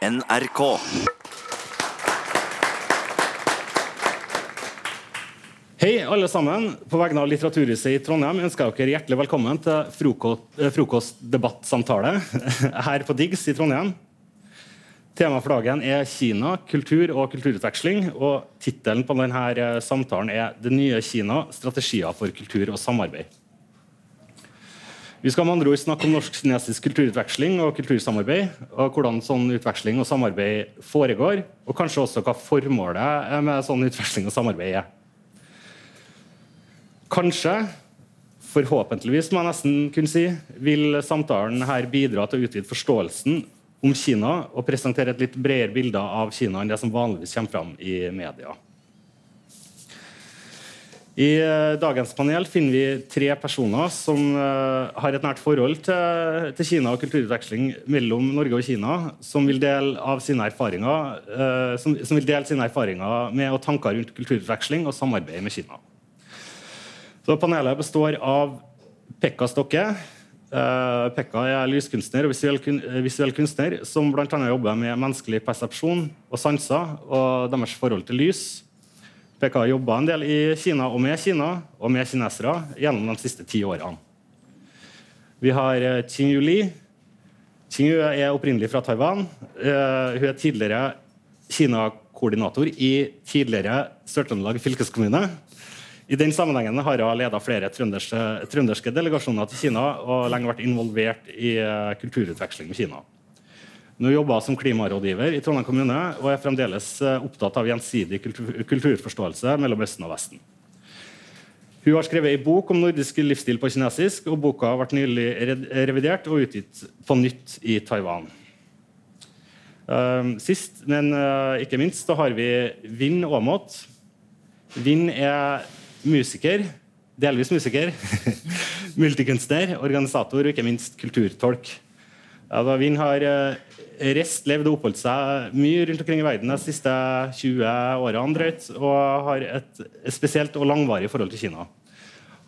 NRK. Hei, alle sammen. På vegne av Litteraturhuset i Trondheim ønsker jeg dere hjertelig velkommen til eh, frokostdebattsamtale her på Diggs i Trondheim. Temaet for dagen er Kina, kultur og kulturutveksling. og Tittelen på denne eh, samtalen er 'Det nye Kina strategier for kultur og samarbeid'. Vi skal med andre ord snakke om norsk-kinesisk kulturutveksling og kultursamarbeid. og Hvordan sånn utveksling og samarbeid foregår, og kanskje også hva formålet med sånn utveksling og samarbeid er. Kanskje, forhåpentligvis må jeg nesten kunne si, vil samtalen her bidra til å utvide forståelsen om Kina og presentere et litt bredere bilde av Kina enn det som vanligvis kommer fram i media. I uh, dagens panel finner vi tre personer som uh, har et nært forhold til, Kina og kulturutveksling mellom Norge og Kina, som vil dele, av sine erfaringer, uh, som, vil dele sine erfaringer med og tanker rundt kulturutveksling og samarbeid med Kina. Så Panelet består av Pekka Stokke. Pekka er lyskunstner og visuell, visuell kunstner som bl.a. jobber med menneskelig persepsjon og sanser og deres forhold til lys PK har jobba en del i Kina og med Kina og med kinesere gjennom de siste ti årene. Vi har Qingyu Qing Yu Li. Qingyu er opprinnelig fra Taiwan. Uh, hun er tidligere Kina-koordinator i tidligere Sør-Trøndelag fylkeskommune. I den sammenhengen har hun ledet flere trønderske, trønderske, delegasjoner til Kina og lenge vært involvert i uh, kulturutveksling med Kina. Hun jobber som klimarådgiver i Trondheim kommune og er fremdeles eh, opptatt av gjensidig kultur kulturforståelse mellom Østen og Vesten. Hun har skrevet en bok om nordisk livsstil på kinesisk, og boka har vært nylig revidert og utgitt på nytt i Taiwan. Uh, sist, men uh, ikke minst, da har vi Vinn Aamodt. Vinn er musiker, delvis musiker, multikunstner, organisator og ikke minst kulturtolk. Ja, Vinn har reist, levd og oppholdt seg mye rundt omkring i verden de siste 20 årene drøyt, og har et spesielt og langvarig forhold til Kina.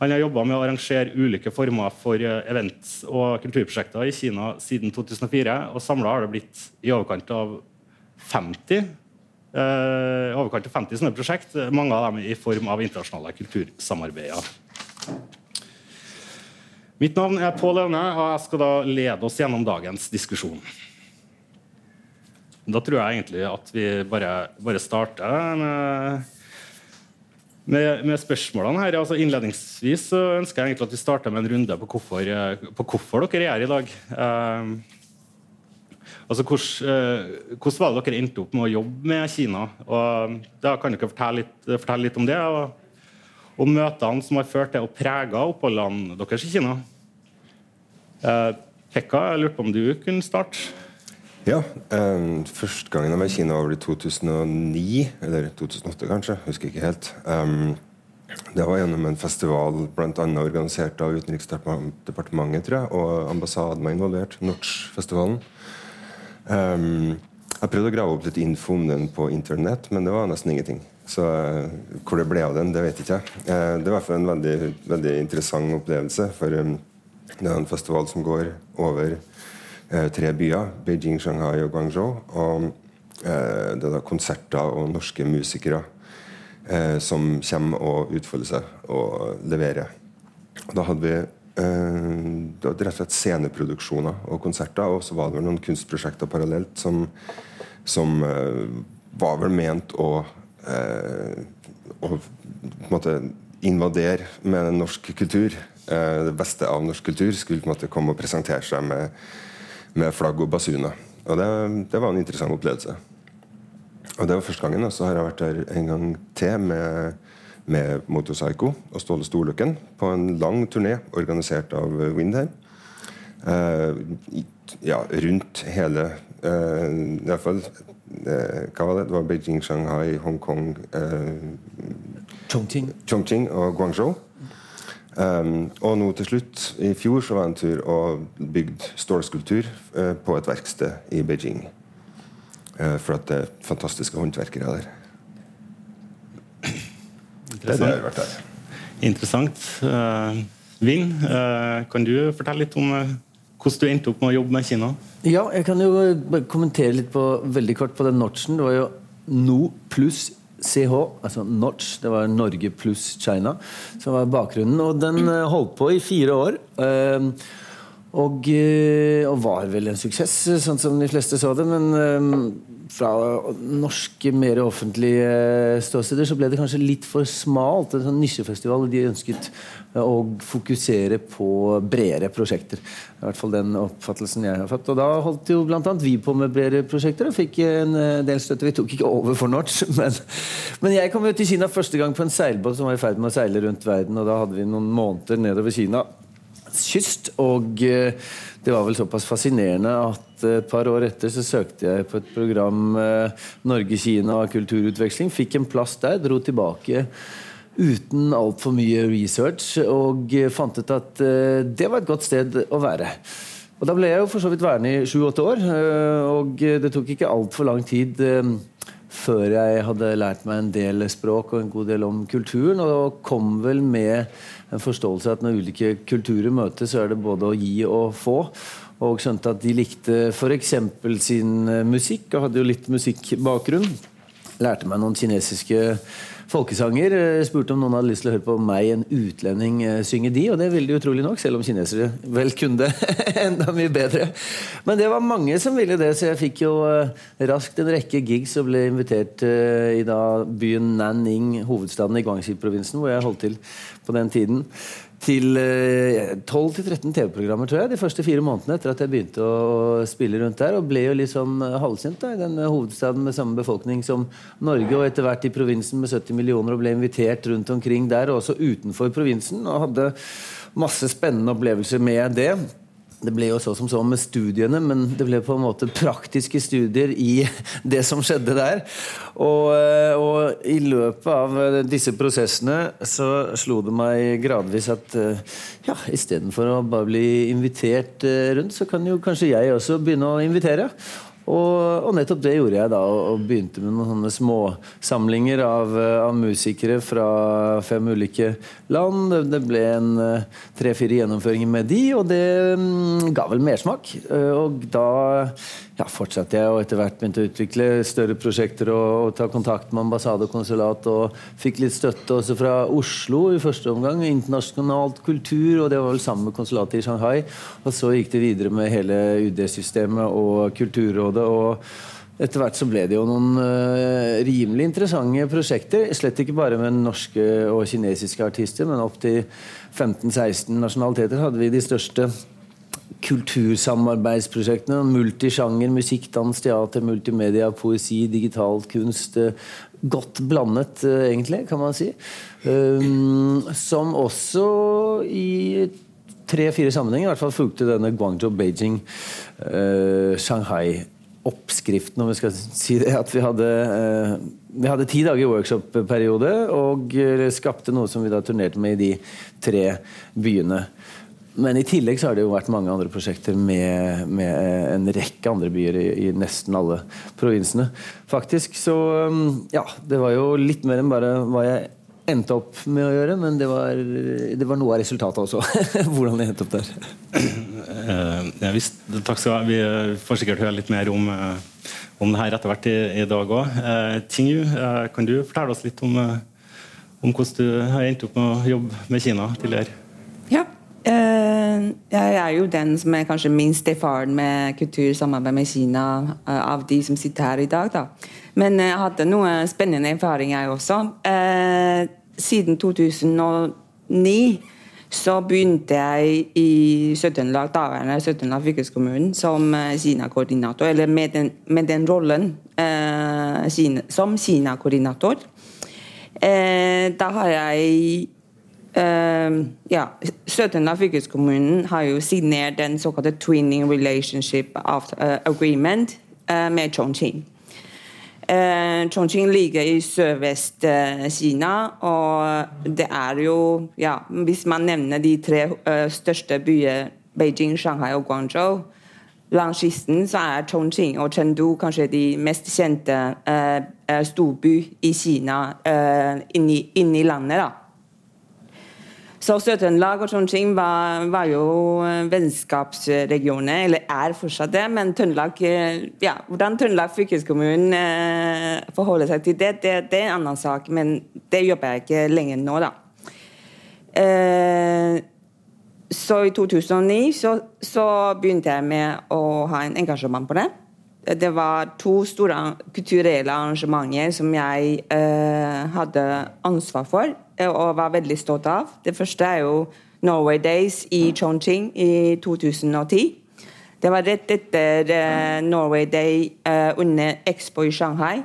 Han har jobba med å arrangere ulike former for eh, events og kulturprosjekter i Kina siden 2004, og samla har det blitt i overkant av 50 eh, overkant av 50 sånne prosjekt, mange av dem i form av internasjonale kultursamarbeider. Mitt navn er Pål Aune, og jeg skal da lede oss gjennom dagens diskusjon. Da tror jeg egentlig at vi bare, bare starter med, med, med, spørsmålene her. Altså innledningsvis så ønsker jeg egentlig at vi starter med en runde på hvorfor, på hvorfor dere er her i dag. Uh, altså hvordan, uh, hvordan var det dere endte opp med å jobbe med Kina? Og da Kan dere fortelle litt, fortelle litt om det? Og, og møtene som har ført til og prega oppholdene deres i Kina? Uh, Pekka, jeg lurte på om du kunne starte? Ja. Um, første gangen jeg var i Kina var i 2009, eller 2008 kanskje. Husker ikke helt. Um, det var gjennom en festival bl.a. organisert av Utenriksdepartementet tror jeg, og ambassaden var involvert. Notch-festivalen. Um, jeg prøvde å grave opp litt info om den på internett, men det var nesten ingenting. Så uh, hvor det ble av den, det vet ikke jeg. Uh, det var i hvert fall en veldig, veldig interessant opplevelse. For um, det er en festival som går over Eh, tre byer, Beijing, Shanghai og Guangzhou. Og eh, det er da konserter og norske musikere eh, som kommer og utfolder seg og leverer. Da hadde vi det var rett og slett sceneproduksjoner og konserter, og så var det vel noen kunstprosjekter parallelt som, som var vel ment å på en måte invadere med norsk kultur. det beste av norsk kultur skulle på en måte komme og presentere seg med med flagg og basuna. Og det, det, var en interessant opplevelse. Og det var første gangen. Og så har jeg vært der en gang til med, med Motorpsycho og Ståle Storløkken på en lang turné organisert av Windheim. Eh, ja, rundt hele eh, I hvert fall eh, Hva var det? Det var Beijing, Shanghai, Hongkong eh, Chongqing. Chongqing og Guangzhou. Um, og nå til slutt, i fjor så var jeg en tur og bygde stålskulptur uh, på et verksted i Beijing. Uh, for at det er fantastiske håndverkere der. Det er det jeg har vært der. Interessant. Uh, Vinn, kan du fortelle litt om hvordan du endte opp med å jobbe med Kina? Ja, jeg kan jo kommentere litt på, veldig kort på den notchen. Det var jo No pluss CH, altså Notch, det var Norge pluss China, som var bakgrunnen. Og den eh, holdt på i fire år. Ehm, og, eh, og, var vel en suksess, sånn som de fleste så det. Men ehm, fra norske, mer offentlige ståsteder så ble det kanskje litt for smalt. En sånn nisjefestival. De ønsket å fokusere på bredere prosjekter. I hvert fall den oppfattelsen jeg har fått. Og da holdt jo bl.a. vi på med bredere prosjekter og fikk en eh, del støtte. Vi tok ikke over for Notch, men, men jeg kom jo til Kina første gang på en seilbåt som var i ferd med å seile rundt verden, og da hadde vi noen måneder nedover Kina kyst. Og eh, det var vel såpass fascinerende at et par år etter så søkte jeg på et program eh, Norge-Kina kulturutveksling. Fikk en plass der, dro tilbake uten altfor mye research, og fant ut at eh, det var et godt sted å være. Og Da ble jeg jo for så vidt værende i sju-åtte år, og det tok ikke altfor lang tid før jeg hadde lært meg en del språk og en god del om kulturen, og kom vel med en forståelse at når ulike kulturer møtes, så er det både å gi og få. Og skjønte at de likte f.eks. sin eh, musikk, og hadde jo litt musikkbakgrunn. Lærte meg noen kinesiske folkesanger. Eh, spurte om noen hadde lyst til å høre på meg, en utlending, eh, synge de, og det ville de utrolig nok, selv om kinesere vel kunne det enda mye bedre. Men det var mange som ville det, så jeg fikk jo eh, raskt en rekke gigs og ble invitert i da byen Nanning, hovedstaden i Guangxi-provinsen, hvor jeg holdt til på den tiden til 12-13 TV-programmer, tror jeg, de første fire månedene etter at jeg begynte å spille rundt der. Og ble jo litt sånn halvkjent i den hovedstaden med samme befolkning som Norge, og etter hvert i provinsen med 70 millioner, og ble invitert rundt omkring der, og også utenfor provinsen, og hadde masse spennende opplevelser med det. Det ble jo så som så med studiene, men det ble på en måte praktiske studier i det som skjedde der. Og, eh, og i løpet av eh, disse prosessene så slo det meg gradvis at eh, ja, istedenfor å bare bli invitert rundt, så kan jo kanskje jeg også begynne å invitere. Og, og, nettopp det gjorde jeg da, og, begynte med noen sånne småsamlinger av, av musikere fra fem ulike land. Det, ble en tre-fire gjennomføringer med de, og det mm, ga vel mersmak. Og da ja, fortsatte jeg og etter hvert begynte å utvikle større prosjekter og, og, ta kontakt med ambassade og konsulat. Og fikk litt støtte også fra Oslo i første omgang. Internasjonalt kultur, og det var vel sammen med konsulatet i Shanghai. Og så gikk det videre med hele UD-systemet og Kulturrådet. Og etter hvert så ble det jo noen uh, rimelig interessante prosjekter. Slett ikke bare med norske og kinesiske artister, men opptil 15-16 nasjonaliteter hadde vi de største kultursamarbeidsprosjektene. Multisjanger, musikk, dans, teater, multimedia, poesi, digital kunst. Eh, godt blandet, eh, egentlig, kan man si. Um, som også i tre-fire sammenhenger i hvert fall fulgte denne Guangzhou, Shanghai-oppskriften, om vi skal si det. At vi hadde, uh, vi hadde ti dager workshop-periode og skapte noe som vi da turnerte med i de tre byene. Men i tillegg så har det jo vært mange andre prosjekter med, med en rekke andre byer i, i, nesten alle provinsene. Faktisk så Ja, det var jo litt mer enn bare hva jeg endte opp med å gjøre, men det var, det var noe av resultatet også. Hvordan det endte opp der. Uh, ja, visst, takk skal. Vi får sikkert høre litt mer om, uh, om det her etter hvert i, i dag òg. Uh, Tingyu, uh, kan du fortelle oss litt om, om hvordan du har endt opp med å jobbe med Kina tidligere? Uh, jeg er jo den som er kanskje minst erfaren med kultursamarbeid med Kina uh, av de som sitter her i dag. Da. Men jeg hadde noe spennende erfaring, jeg også. Siden 2009 så begynte jeg i Sør-Trøndelag, daværende Sør-Trøndelag fylkeskommune, som Kina-koordinator, eller med den, med den rollen Kina, som Kina-koordinator. da har jeg Uh, ja, Sør-Trøndelag fylkeskommunen har jo signert den såkalte Twinning Relationship uh, Agreement uh, med Chongqing. Uh, Chongqing ligger i sørvest-Kina, og det er jo ja, Hvis man nevner de tre største byer, Beijing, Shanghai og Guangzhou Langs kysten så er Chongqing og Chengdu kanskje de mest kjente storby i Kina inni, inni landet. da Så Sør-Trøndelag og Trondheim var, var, jo vennskapsregioner, eller er fortsatt det. Men Trøndelag, ja, hvordan Trøndelag fylkeskommune forholder seg til det, det, det, er en annen sak. Men det jobber jeg ikke lenger nå, da. Eh, så i 2009 så, så, begynte jeg med å ha en engasjement på det. Det var to store kulturelle arrangementer som jeg eh, hadde ansvar for eh, og var veldig stolt av. Det første er jo Norway Days i Chongqing i 2010. Det var rett etter eh, Norway Day eh, under Expo i Shanghai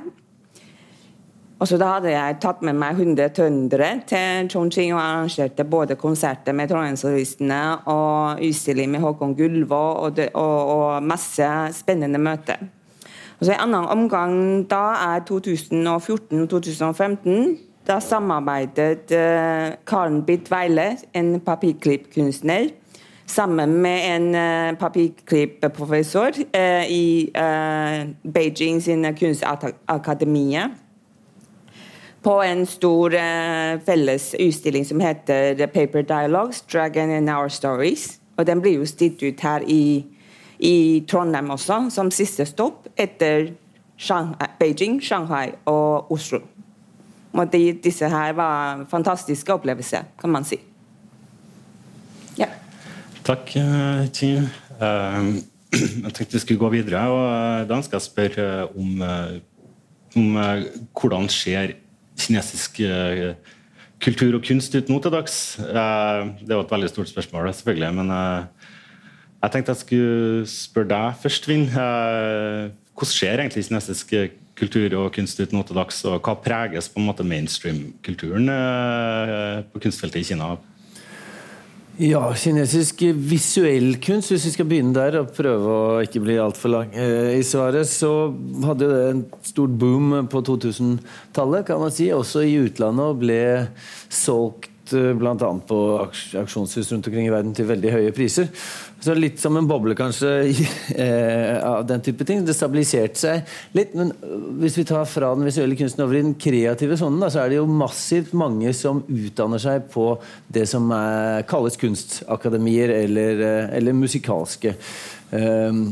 og så Da hadde jeg tatt med meg 100 trøndere til Chongqing og arrangerte både konserter med Trondheimssolistene og utstilling med Håkon Gullvå og, og, og, masse spennende møter. Og så En annen omgang da er 2014 og 2015. Da samarbeidet uh, Karen Bitt Weile, en papirklippkunstner, sammen med en uh, papirklippprofessor uh, i Beijing sin kunstakademie på en stor felles utstilling som heter Paper Dialogues, Dragon and Our Stories. Og Den blir jo stilt ut her i, i Trondheim også, som siste stopp etter Shanghai, Beijing, Shanghai og Oslo. De, disse her var fantastiske opplevelser, kan man si. Ja. Takk, Tim. Uh, jeg tenkte vi skulle gå videre. og Da ønsker jeg spørre om, om hvordan ser kinesisk eh, kultur og kunst ut nå til dags? Eh, det var et veldig stort spørsmål, selvfølgelig. Men eh, jeg tenkte jeg skulle spørre deg først, Vinn. Hvordan skjer egentlig kinesisk kultur og kunst ut nå til dags, og hva preges på en måte mainstream-kulturen på kunstfeltet i Kina? Ja, kinesisk visuell kunst, hvis vi skal begynne der og prøve å ikke bli altfor lang eh, i svaret, så hadde det en stort boom på 2000-tallet, kan man si, også i utlandet, og ble solgt eh, bl.a. på aksjonshus rundt omkring i verden til veldig høye priser. Så litt som en boble, kanskje, eh, av den type ting. Det stabiliserte seg litt. Men hvis vi tar fra den visuelle kunsten over i den kreative sonen, så er det jo massivt mange som utdanner seg på det som er, kalles kunstakademier eller, eh, eller musikalske eh,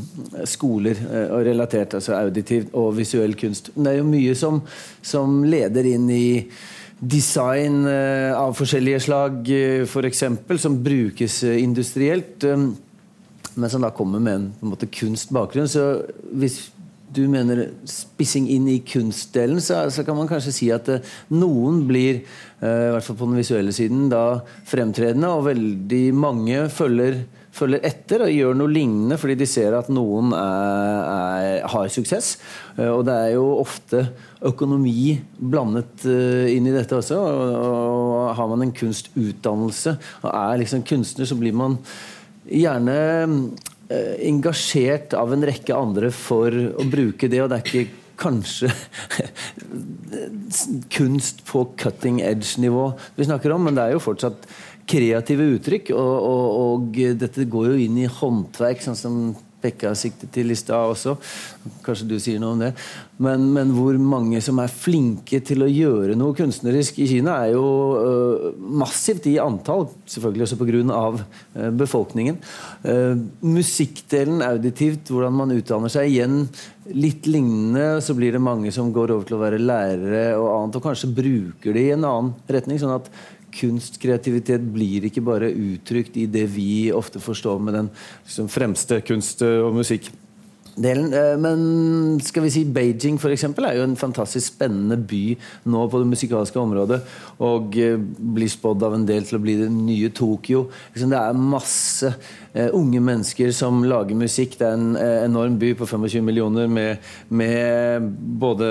skoler eh, og relatert, altså auditiv og visuell kunst. Men det er jo mye som, som leder inn i design eh, av forskjellige slag, f.eks., for som brukes industrielt men som da kommer med en, en måte, kunstbakgrunn. Så hvis du mener spissing inn i kunstdelen, så, så kan man kanskje si at noen blir, i hvert fall på den visuelle siden, da fremtredende, og veldig mange følger, følger etter og gjør noe lignende fordi de ser at noen er, er, har suksess. Uh, og det er jo ofte økonomi blandet inn i dette også. Og, og har man en kunstutdannelse og er liksom kunstner, så blir man gjerne eh, engasjert av en rekke andre for å bruke det, og det er ikke kanskje kunst på cutting edge-nivå vi snakker om, men det er jo fortsatt kreative uttrykk, og, og, og dette går jo inn i håndverk, sånn som Pekka siktet til i stad også. Kanskje du sier noe om det. Men, men, hvor mange som er flinke til å gjøre noe kunstnerisk i Kina, er jo uh, massivt i antall. Selvfølgelig også pga. Uh, befolkningen. Uh, musikkdelen auditivt, hvordan man utdanner seg. Igjen litt lignende. Så blir det mange som går over til å være lærere og annet, og kanskje bruker det i en annen retning. sånn at kunstkreativitet blir ikke bare uttrykt i det vi ofte forstår med den liksom, fremste kunst og musikk. Delen. Eh, men skal vi si Beijing for eksempel, er jo en fantastisk spennende by nå på det musikalske området. Og eh, blir spådd av en del til å bli det nye Tokyo. Det er masse uh, unge mennesker som lager musikk. Det er en enorm by på 25 millioner med, med både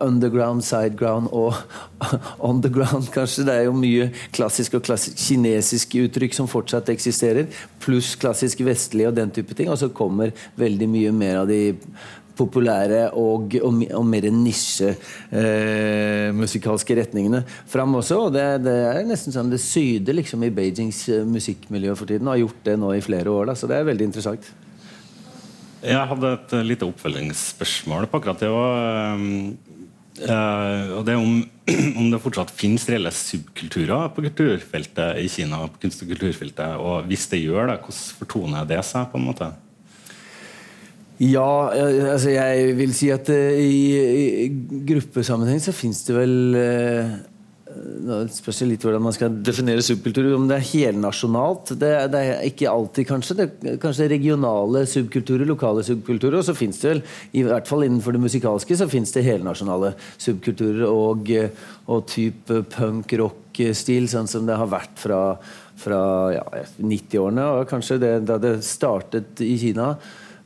underground, sideground og on the ground, kanskje. Det er jo mye klassisk og klassisk kinesiske uttrykk som fortsatt eksisterer, pluss klassisk vestlig og den type ting. Og så kommer veldig mye mer av de populære og, og, og mer nisjemusikalske eh, retningene fram også. og det, det, er nesten sånn det syder liksom i Beijings eh, musikkmiljø for tiden. Og har gjort det nå i flere år. Da, så det er veldig interessant. Jeg hadde et lite oppfølgingsspørsmål på akkurat det. Og, Uh, og det er om, om, det fortsatt finnes reelle subkulturer på kulturfeltet i Kina. på kunst- og kulturfeltet, og Hvis det gjør det, hvordan fortoner det seg? på en måte? Ja, altså jeg vil si at uh, i, i gruppesammenheng så fins det vel uh, nå spørs det litt hvordan man skal definere subkultur. Om det er helnasjonalt. Det, det er ikke alltid, kanskje. Det er kanskje regionale subkulturer, lokale subkulturer. Og så fins det vel, i hvert fall innenfor det musikalske, så fins det helnasjonale subkulturer og, og type punk-rock-stil, sånn som det har vært fra, fra ja, 90-årene, og kanskje det, da det startet i Kina.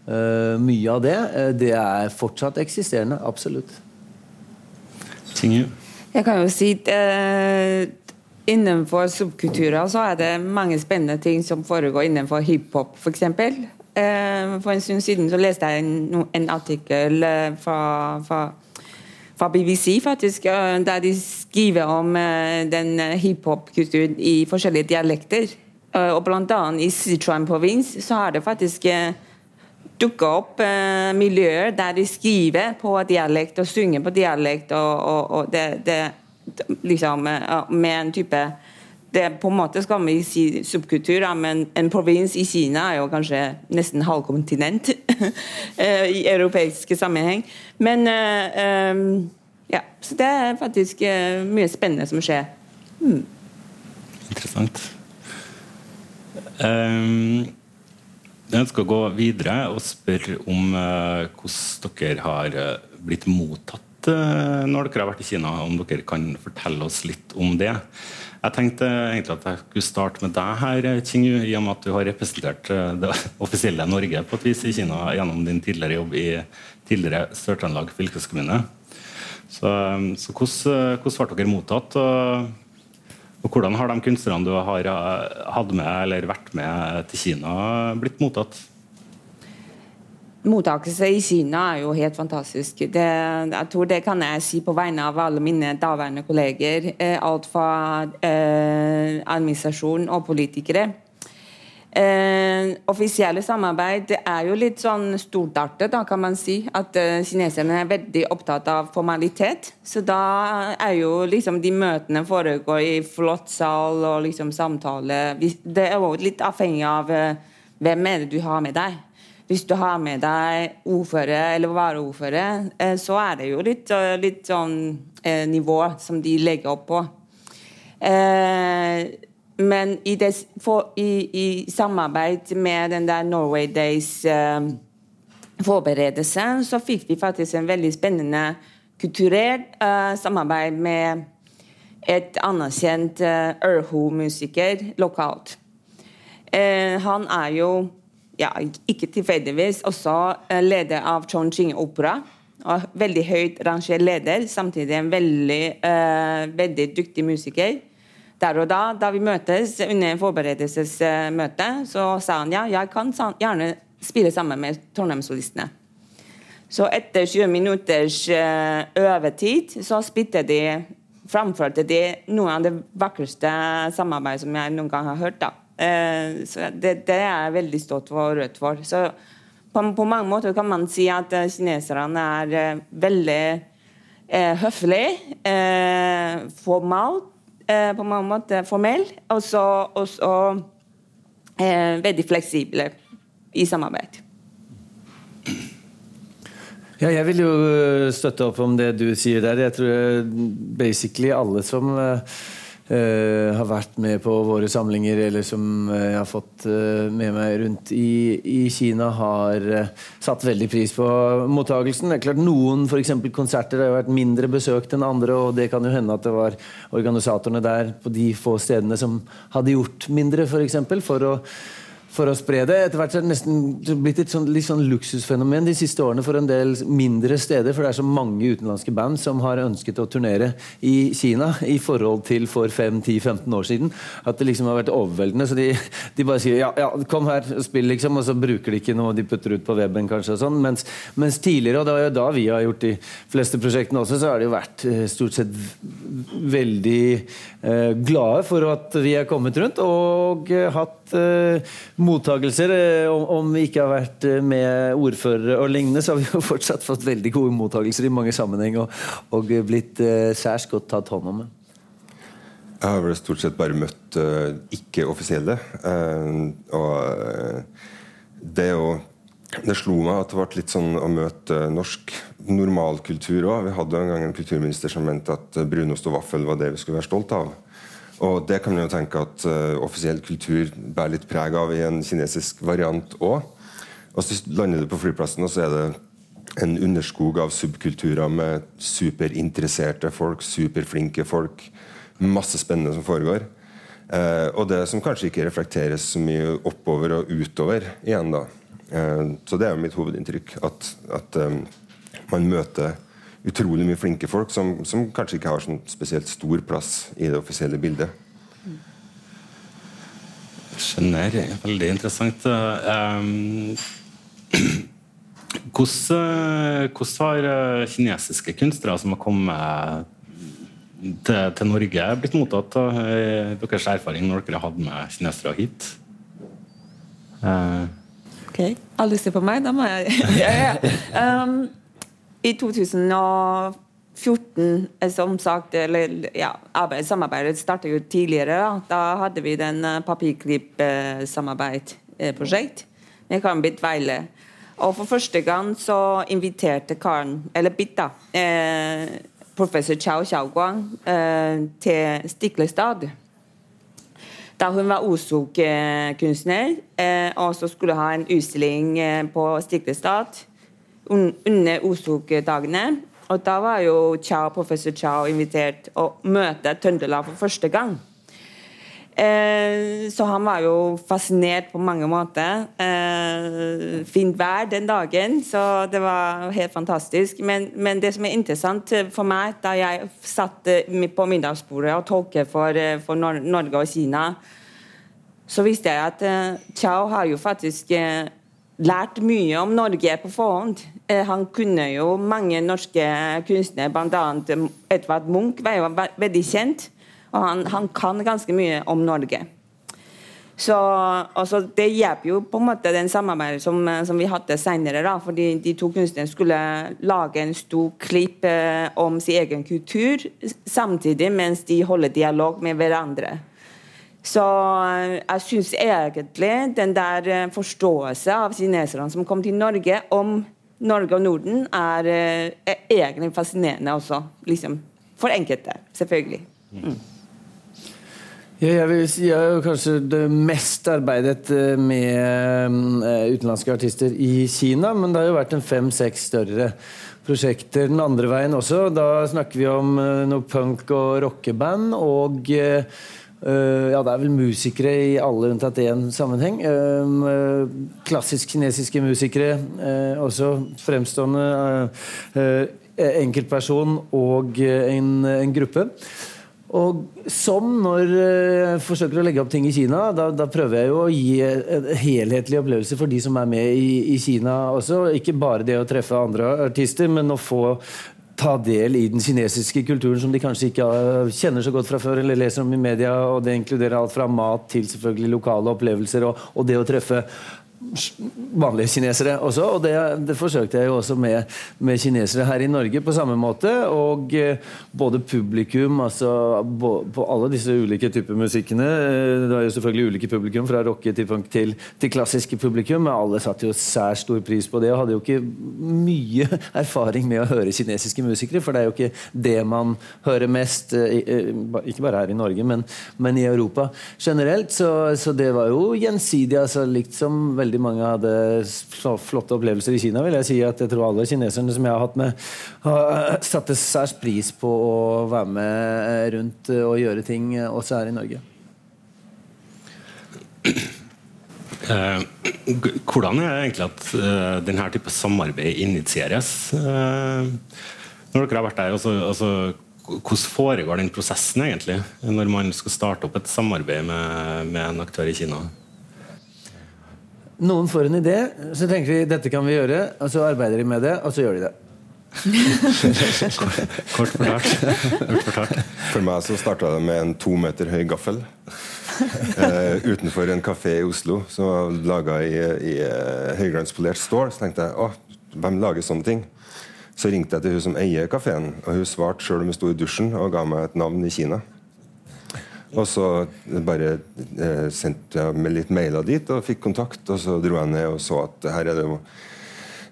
Uh, mye av det, uh, det er fortsatt eksisterende. Absolutt. Tingu. Jeg kan jo si uh, Innenfor subkulturer så er det mange spennende ting som foregår innenfor hiphop, f.eks. Uh, for en stund siden så leste jeg en, en artikkel uh, fra, fra, fra, BBC faktisk, der de skriver om den hiphop-kulturen i forskjellige dialekter. og blant annet i Sichuan-provins så har det faktisk dukka opp eh, miljøer der de skriver på dialekt og synger på dialekt. og, og, og det, det, liksom Med en type det På en måte skal vi si subkultur, men en provins i Kina er jo kanskje nesten halvkontinent eh, i europeiske sammenheng. Men um, ja, så det er faktisk mye spennende som skjer. Hmm. Interessant. Um jeg ønsker å gå videre og spørre om uh, hvordan dere har uh, blitt mottatt uh, når dere har vært i Kina. Om dere kan fortelle oss litt om det. Jeg tenkte egentlig at jeg skulle starte med deg her, Qingyu, i og med at du har representert det offisielle Norge på et vis i Kina gjennom din tidligere jobb i tidligere Sør-Trøndelag fylkeskommune. Så, så hvordan, hvordan ble dere mottatt? og og Hvordan har de kunstnerne du har eh, hatt med eller vært med til Kina, blitt mottatt? Mottakelse i Kina er jo helt fantastisk. Det, jeg tror det kan jeg si på vegne av alle mine daværende kolleger. Eh, alt fra eh, administrasjon og politikere. Eh, offisielle samarbeid det er jo litt sånn stortartet, da, kan man si. At eh, kineserne er veldig opptatt av formalitet. Så da er jo liksom de møtene foregår i flott sal og liksom samtale. Det er jo litt avhengig av eh, hvem er det du har med deg. Hvis du har med deg ordfører eller varaordfører, eh, så er det jo litt, eh, litt sånn eh, nivå som de legger opp på. Eh, men i, det, for, i, i, samarbeid med den der Norway Days uh, forberedelse, så fikk vi faktisk en veldig spennende kulturell uh, samarbeid med et anerkjent uh, Ørho-musiker lokalt. Uh, han er jo, ja, ikke tilfeldigvis, også leder av Chongqing Opera. Og veldig høyt rangert leder, samtidig en veldig, veldig dyktig musiker der og da, da vi møtes under forberedelsesmøtet, så sa han ja, jeg kan gjerne spille sammen med Trondheimssolistene. Så etter 20 minutters eh, øvetid så spilte de framførte de noe av det vakreste samarbeidet som jeg noen gang har hørt. da. Eh, så det, det, er jeg veldig stolt og rødt for. Så på, på, mange måter kan man si at eh, kineserne er veldig eh, høflige, eh, formalt eh, på mange måter formell, og så eh, veldig fleksible i samarbeid. Ja, jeg vil jo eh, støtte opp om det du sier der. Jeg tror basically alle som Uh, har vært med på våre samlinger, eller som uh, jeg har fått uh, med meg rundt i, i Kina, har satt veldig pris på mottagelsen. Det er klart Noen for konserter har vært mindre besøkt enn andre, og det kan jo hende at det var organisatorene der på de få stedene som hadde gjort mindre, for, eksempel, for å for å spre det. Etter hvert er det nesten blitt et sånn, litt sånn luksusfenomen de siste årene for en del mindre steder, for det er så mange utenlandske band som har ønsket å turnere i Kina i forhold til for 5-10-15 år siden. At det liksom har vært overveldende. Så de, de bare sier ja, ja, kom her, spill, liksom. Og så bruker de ikke noe de putter ut på weben, kanskje. og sånn. Mens, mens tidligere, og det var jo da vi har gjort de fleste prosjektene også, så har det jo vært eh, stort sett veldig eh, glade for at vi er kommet rundt og eh, hatt eh, mottagelser. Eh, om, vi ikke har vært eh, med ordførere og lignende, så har vi jo fortsatt fått veldig gode mottagelser i mange sammenheng og, og blitt særs godt tatt hånd om. Jeg har vel stort sett bare møtt ikke-offisielle. og det er det slo meg at det ble litt sånn å møte norsk normalkultur òg. Vi hadde en gang en kulturminister som mente at brunost og vaffel var det vi skulle være stolt av. Og det kan man jo tenke at uh, offisiell kultur bærer litt preg av i en kinesisk variant òg. Og så lander du på flyplassen, og så er det en underskog av subkulturer med superinteresserte folk, superflinke folk. Masse spennende som foregår. Uh, og det som kanskje ikke reflekteres så mye oppover og utover igjen, da. Uh, så det er jo mitt hovedinntrykk. At, at um, man møter utrolig mye flinke folk som, som kanskje ikke har sånn spesielt stor plass i det offisielle bildet. Skjønner. Veldig interessant. Um, hvordan, hvordan, har eh, kinesiske kunstnere som har kommet til, til Norge, blitt mottatt av deres erfaring når dere har hatt med kinesere hit? Uh. Ok. Alle ser på meg, da må jeg ja, ja. Um, i 2014, eh, som sagt, eller ja, samarbeidet startet jo tidligere. Da, da hadde vi den uh, papirklipp-samarbeidsprosjekt uh, med Karen Bitt Weile. Og for første gang så inviterte Karen, eller Bitt, da, eh, professor Chao Xiaoguang eh, til Stiklestad. Da hun var Osok-kunstner, eh, og så skulle ha en utstilling eh, på Stiklestad under Osok-dagene. Og da var jo Chao, professor Chao invitert å møte Trøndelag for første gang. Eh, så han var jo fascinert på mange måter. Eh, fint vær den dagen, så det var helt fantastisk. Men, men, det som er interessant for meg, da jeg satt på middagsbordet og tolket for, eh, for Norge og Kina, så visste jeg at eh, Chao har jo faktisk eh, lært mye om Norge på forhånd. Eh, han kunne jo mange norske kunstnere, bl.a. Edvard Munch var jo veldig kjent. Og han, han kan ganske mye om Norge. Så også, Det hjelper jo på en måte den samarbeidet som, som vi hadde senere. fordi de to kunstnerne skulle lage en stor klipp eh, om sin egen kultur samtidig mens de holder dialog med hverandre. Så eh, jeg syns egentlig den der eh, forståelse av kineserne som kom til Norge, om Norge og Norden, er, eh, er egentlig fascinerende også. Liksom. For enkelte, selvfølgelig. Mm. Ja, jeg vil si jeg har kanskje det mest arbeidet med utenlandske artister i Kina, men det har jo vært en fem-seks større prosjekter den andre veien også. Da snakker vi om noe punk- og rockeband og Uh, ja, det er vel musikere i alle unntatt én sammenheng. Uh, klassisk kinesiske musikere, uh, også fremstående enkeltperson og en, en, gruppe. Og som når jeg forsøker å legge opp ting i Kina, da, da prøver jeg jo å gi en helhetlig opplevelse for de som er med i, i Kina også. Ikke bare det å treffe andre artister, men å få ta del i den kinesiske kulturen som de kanskje ikke kjenner så godt fra før eller leser om i media. og Det inkluderer alt fra mat til selvfølgelig lokale opplevelser og, og det å treffe vanlige kinesere også. Og det, det forsøkte jeg jo også med, med, kinesere her i Norge på samme måte. Og eh, både publikum, altså bo, på alle disse ulike typer musikkene eh, Det var jo selvfølgelig ulike publikum, fra rocke til funk til, til klassiske publikum. Men alle satte jo særs stor pris på det, og hadde jo ikke mye erfaring med å høre kinesiske musikere. For det er jo ikke det man hører mest, eh, ikke bare her i Norge, men, men i Europa generelt. Så, så det var jo gjensidig, altså likt som veldig veldig mange hadde flotte opplevelser i Kina, vil jeg si at jeg tror alle kineserne som jeg har hatt med, har satte særs pris på å være med rundt og gjøre ting også her i Norge. Eh, hvordan er det egentlig at denne type samarbeid initieres? Når dere har vært der, altså, altså, Hvordan foregår den prosessen egentlig når man skal starte opp et samarbeid med, med en aktør i Kina? Noen får en idé, så tenker vi dette kan vi gjøre, og så arbeider de med det, og så gjør de det. Kort fortalt. For meg så starta det med en to meter høy gaffel. Uh, utenfor en kafé i Oslo som var laga i, i uh, høyglanspolert stål. Så tenkte jeg åh, hvem lager sånne ting? Så ringte jeg til hun som eier kafeen, og hun svarte sjøl om hun sto i dusjen, og ga meg et navn i Kina. Og så bare eh, sendte jeg med litt mailer dit og fikk kontakt. Og så dro jeg ned og så at her er det jo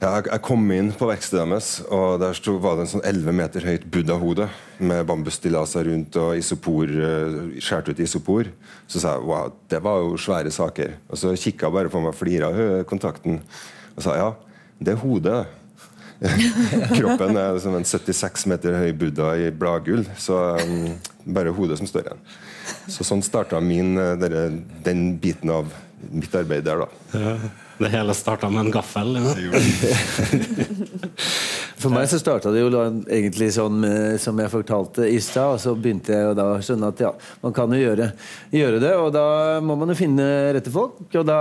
ja, jeg kom inn på verkstedet deres, og der stod, var det en sånn 11 meter høyt buddha-hode med bambusstillaser rundt og isopor, uh, skåret ut isopor. Så sa jeg wow, det var jo svære saker. Og så kikka bare på meg og flira kontakten og sa ja, det er hodet. Kroppen er som en 76 meter høy buddha i bladgull, så um, bare hodet som står igjen. Så sånn starta eh, den biten av mitt arbeid der, da. Ja. Det hele starta med en gaffel? Ja. For meg så starta det jo egentlig sånn med, som jeg fortalte i stad. Og så begynte jeg å skjønne at ja, man kan jo gjøre, gjøre, det. Og da må man jo finne rette folk. Og da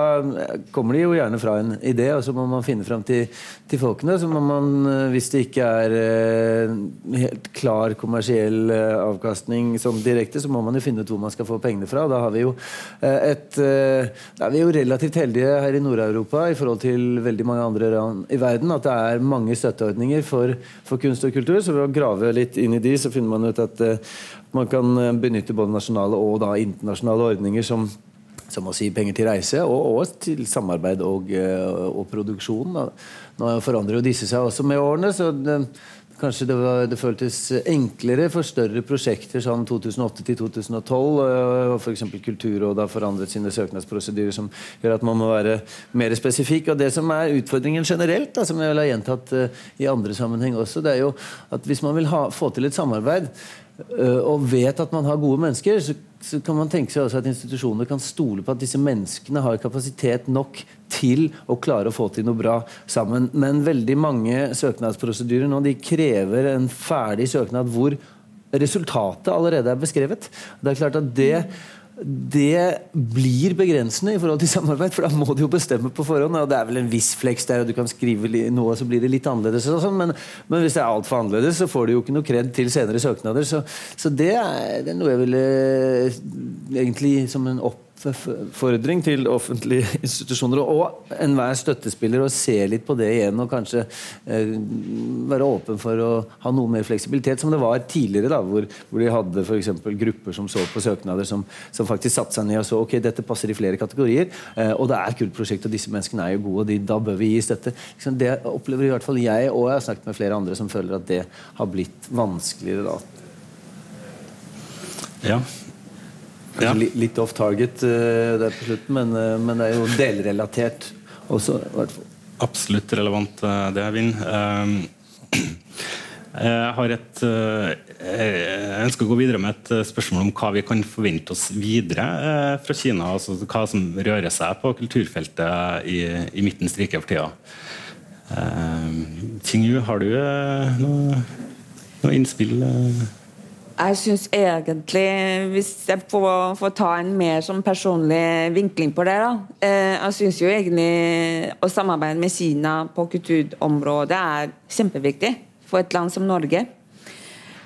kommer de jo gjerne fra en idé, og så må man finne fram til, til folkene. Så må man, hvis det ikke er eh, helt klar kommersiell eh, avkastning sånn direkte, så må man jo finne ut hvor man skal få pengene fra. Og da har vi jo eh, et Da er vi jo relativt heldige her i Nord-Europa Europa i forhold til veldig mange andre i verden at det er mange støtteordninger for, for, kunst og kultur. Så ved å grave litt inn i de, så finner man ut at uh, man kan eh, benytte både nasjonale og da internasjonale ordninger som som å si penger til reise, og, og til samarbeid og, uh, og produksjon. Nå forandrer jo disse seg også med årene, så Kanskje det, var, det, føltes enklere for større prosjekter sånn 2008 til 2012. Og f.eks. Kulturrådet har forandret sine søknadsprosedyrer som gjør at man må være mer spesifikk. Og det som er utfordringen generelt, da, som jeg vil ha gjentatt uh, i andre sammenheng også, det er jo at hvis man vil ha, få til et samarbeid uh, og vet at man har gode mennesker, så så kan man tenke seg at institusjoner kan stole på at disse menneskene har kapasitet nok til å klare å få til noe bra sammen. Men veldig mange søknadsprosedyrer nå de krever en ferdig søknad hvor resultatet allerede er beskrevet. Det er klart at det det blir begrensende i forhold til samarbeid, for da må du jo bestemme på forhånd. og Det er vel en viss fleks der, og du kan skrive noe, så blir det litt annerledes. Sånn, men, men, hvis det er altfor annerledes, så får du jo ikke noe kred til senere søknader. Så, så det, er, det, er, noe jeg ville egentlig som en opp oppfordring til offentlige institusjoner og enhver støttespiller å se litt på det igjen og kanskje eh, være åpen for å ha noe mer fleksibilitet, som det var tidligere, da, hvor, hvor de hadde f.eks. grupper som så på søknader, som, som, faktisk satte seg ned og så ok, dette passer i flere kategorier, eh, og det er kult prosjekt, og disse menneskene er jo gode, og de, da bør vi gi støtte. Liksom, det opplever i hvert fall jeg, og jeg har snakket med flere andre som føler at det har blitt vanskeligere da. Ja, ja. Litt off target uh, der på slutten, men, uh, men, det er jo delrelatert også. Absolutt relevant, uh, det, Vinn. jeg har et Jeg ønsker å gå videre med et spørsmål om hva vi kan forvente oss videre fra Kina. altså Hva som rører seg på kulturfeltet i, i Midtens rike for tida. Qingyu, har du noe, noe innspill? Jeg syns egentlig, hvis jeg får, får, ta en mer sånn personlig vinkling på det da, eh, Jeg syns jo egentlig å samarbeide med Kina på kulturområdet er kjempeviktig for et land som Norge.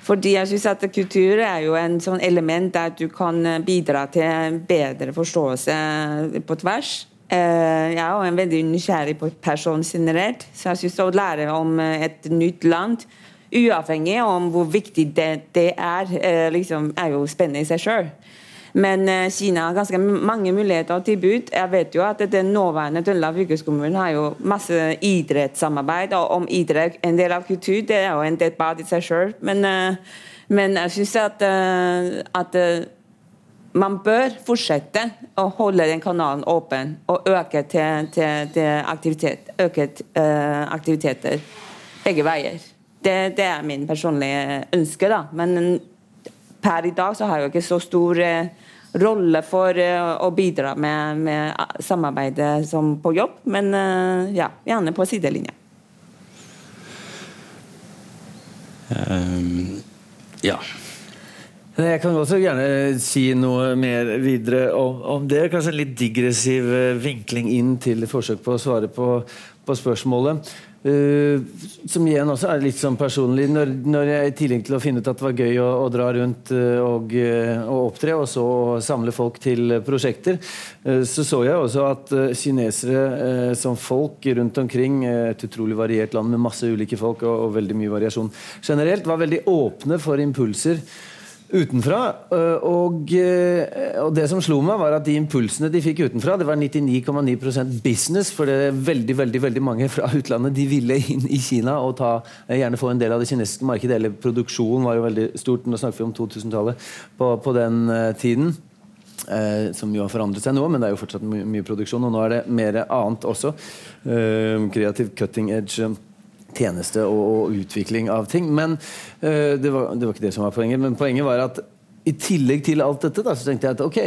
Fordi jeg synes at kultur er jo en sånn element der du kan bidra til bedre forståelse på tvers. Eh, jeg er jo en veldig nysgjerrig person generelt, så jeg syns å lære om et nytt land Uavhengig om hvor viktig det, det er, eh, liksom, er jo spennende i seg sjøl. Men eh, Kina har ganske mange muligheter og tilbud. Jeg vet jo at Den nåværende Trøndelag fylkeskommune har jo masse idrettssamarbeid. Og om idrett en del av kultur, det er jo en debatt i seg sjøl. Men, eh, men, jeg syns at, at man bør fortsette å holde den kanalen åpen og øke til, til, til aktivitet, øke, uh, aktiviteter begge veier. Det, det, er min personlige ønske, da. Men per i dag så har jeg jo ikke så stor eh, rolle for eh, å bidra med, med samarbeidet som på jobb, men eh, ja, gjerne på sidelinja. Um, ja. Jeg kan også gjerne si noe mer videre om, om det. Kanskje en litt digressiv vinkling inn til forsøk på å svare på, på spørsmålet. Uh, som igjen også er litt sånn personlig. Når, når, jeg i tillegg til å finne ut at det var gøy å, å dra rundt uh, og, uh, og, opptre, og så samle folk til prosjekter, så så jeg også at kinesere som folk rundt omkring, et utrolig variert land med masse ulike folk og, og veldig mye variasjon generelt, var veldig åpne for impulser utenfra. Eh, og, eh, og, det som slo meg, var at de impulsene de fikk utenfra, det var 99,9% business. For det er veldig veldig, veldig mange fra utlandet de ville inn i Kina og ta, eh, gjerne få en del av det kinesiske markedet. Eller produksjonen var jo veldig stort. Nå snakker vi om 2000-tallet på, på, den tiden. Eh, som jo har forandret seg nå, men det er jo fortsatt my mye produksjon. Og nå er det mer annet også. Eh, kreativ cutting edge tjeneste og, og, utvikling av ting. Men uh, det, var, det, var, ikke det som var poenget. Men poenget var at i tillegg til alt dette da, så tenkte jeg at ok,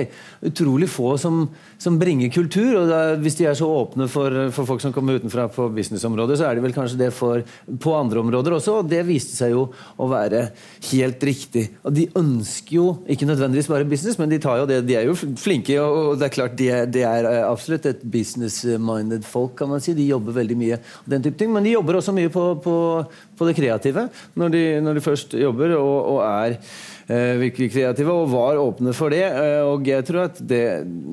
utrolig få som, som bringer kultur. og da, Hvis de er så åpne for, for, folk som kommer utenfra på businessområdet, så er de vel kanskje det for, på andre områder også. og Det viste seg jo å være helt riktig. og De ønsker jo ikke nødvendigvis bare business, men de, tar jo det, de er jo flinke. og det er klart de er, de er absolutt et business-minded folk, kan man si. De jobber veldig mye den type ting, men de jobber også mye på, på, på det kreative når de, når de først jobber og, og er eh, virkelig kreative, og var åpne for det. Eh, og jeg tror at det,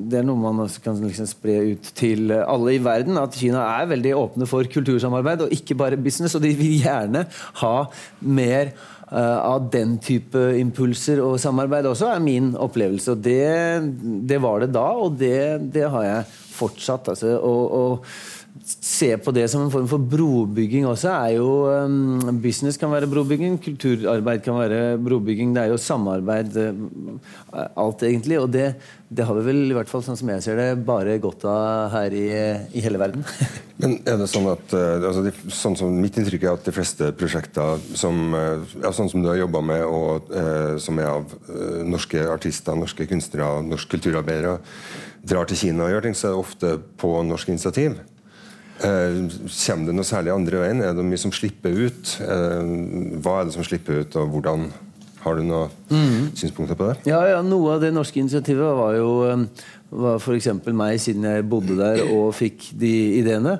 det er noe man også kan liksom spre ut til alle i verden. At Kina er veldig åpne for kultursamarbeid, og ikke bare business. Og de vil gjerne ha mer Uh, av den type impulser og samarbeid også, er min opplevelse. Og det, det var det da, og det, det har jeg fortsatt. Altså, og, og se på det som en form for brobygging også, er jo um, Business kan være brobygging, kulturarbeid kan være brobygging. Det er jo samarbeid, uh, alt egentlig. Og det, det, har vi vel, i hvert fall sånn som jeg ser det, bare godt av her i, i hele verden. Men er det sånn at uh, altså de, sånn som Mitt inntrykk er at de fleste prosjekter som, uh, ja, sånn som du har jobba med, og som er av norske artister, norske kunstnere, norske kulturarbeidere, drar til Kina og gjør ting, så er det ofte på norsk initiativ. Eh, kommer det noe særlig andre veien? Er det mye som slipper ut? Eh, hva er det som slipper ut, og hvordan har du noen mm. synspunkter på det? Ja, ja, Noe av det norske initiativet var jo eh, var f.eks. meg, siden jeg bodde der og fikk de ideene.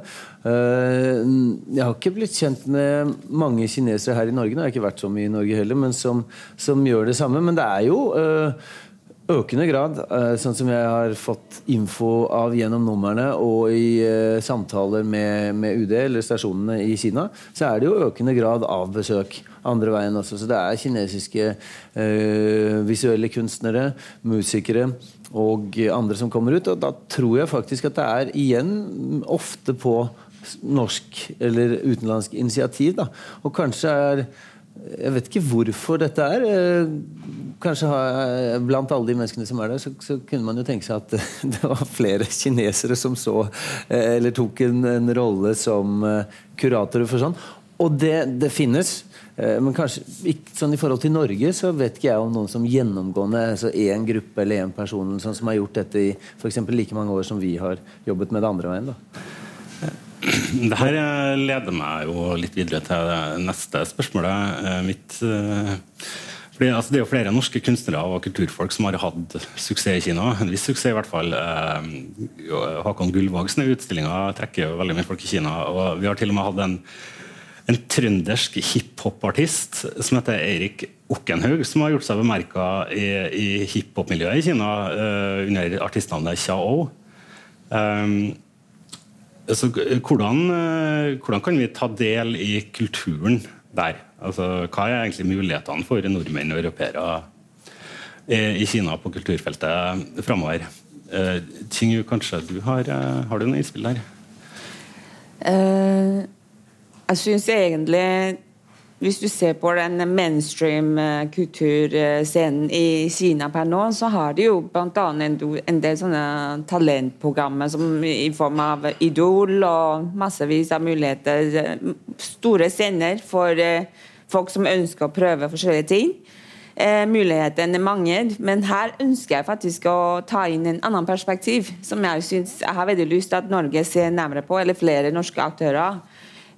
Jeg har ikke blitt kjent med mange kinesere her i Norge, nå har jeg ikke vært så mye i Norge heller, men som, som gjør det samme. Men det er jo økende grad, eh, sånn som jeg har fått info av gjennom numrene og i uh, samtaler med, med, UD eller stasjonene i Kina, så er det jo økende grad av besøk andre veien også. Så det er kinesiske uh, visuelle kunstnere, musikere og andre som kommer ut. Og da tror jeg faktisk at det er igjen ofte på norsk eller utenlandsk initiativ. Da. Og kanskje er jeg vet ikke hvorfor dette er. Kanskje kanskje Blant alle de menneskene som er der, så, så, kunne man jo tenke seg at det var flere kinesere som så eh, Eller tok en, en rolle som eh, kuratorer for sånn. Og det, det finnes. Men kanskje ikke, sånn i forhold til Norge så vet ikke jeg om noen som gjennomgående altså én gruppe eller én person sånn som har gjort dette i for like mange år som vi har jobbet med det andre veien. da det her leder meg jo litt videre til det neste spørsmålet eh, mitt. Eh, fordi, altså, det er jo flere norske kunstnere og kulturfolk som har hatt suksess i Kina. En viss suksess, i hvert fall. Eh, Håkon Gullvågs utstillinger trekker jo veldig mye folk i Kina. og Vi har til og med hatt en, en trøndersk hiphop-artist som heter Eirik Okkenhaug, som har gjort seg bemerka i, i hiphop-miljøet i Kina uh, under artistnavnet Xiao. Um, så, hvordan, eh, hvordan, kan vi ta del i kulturen der? Altså, hva er egentlig mulighetene for nordmenn og europeere i Kina på kulturfeltet framover? Ting kanskje du har, har du noen innspill der? Uh, jeg syns egentlig hvis du ser på den mainstream kulturscenen i Kina per nå, så har de jo bl.a. En, en del sånne talentprogrammer som i form av Idol og massevis av muligheter. Store scener for eh, folk som ønsker å prøve forskjellige ting. Eh, mulighetene er mange, men her ønsker jeg faktisk å ta inn en annen perspektiv, som jeg synes jeg har veldig lyst til at Norge ser nærmere på, eller flere norske aktører.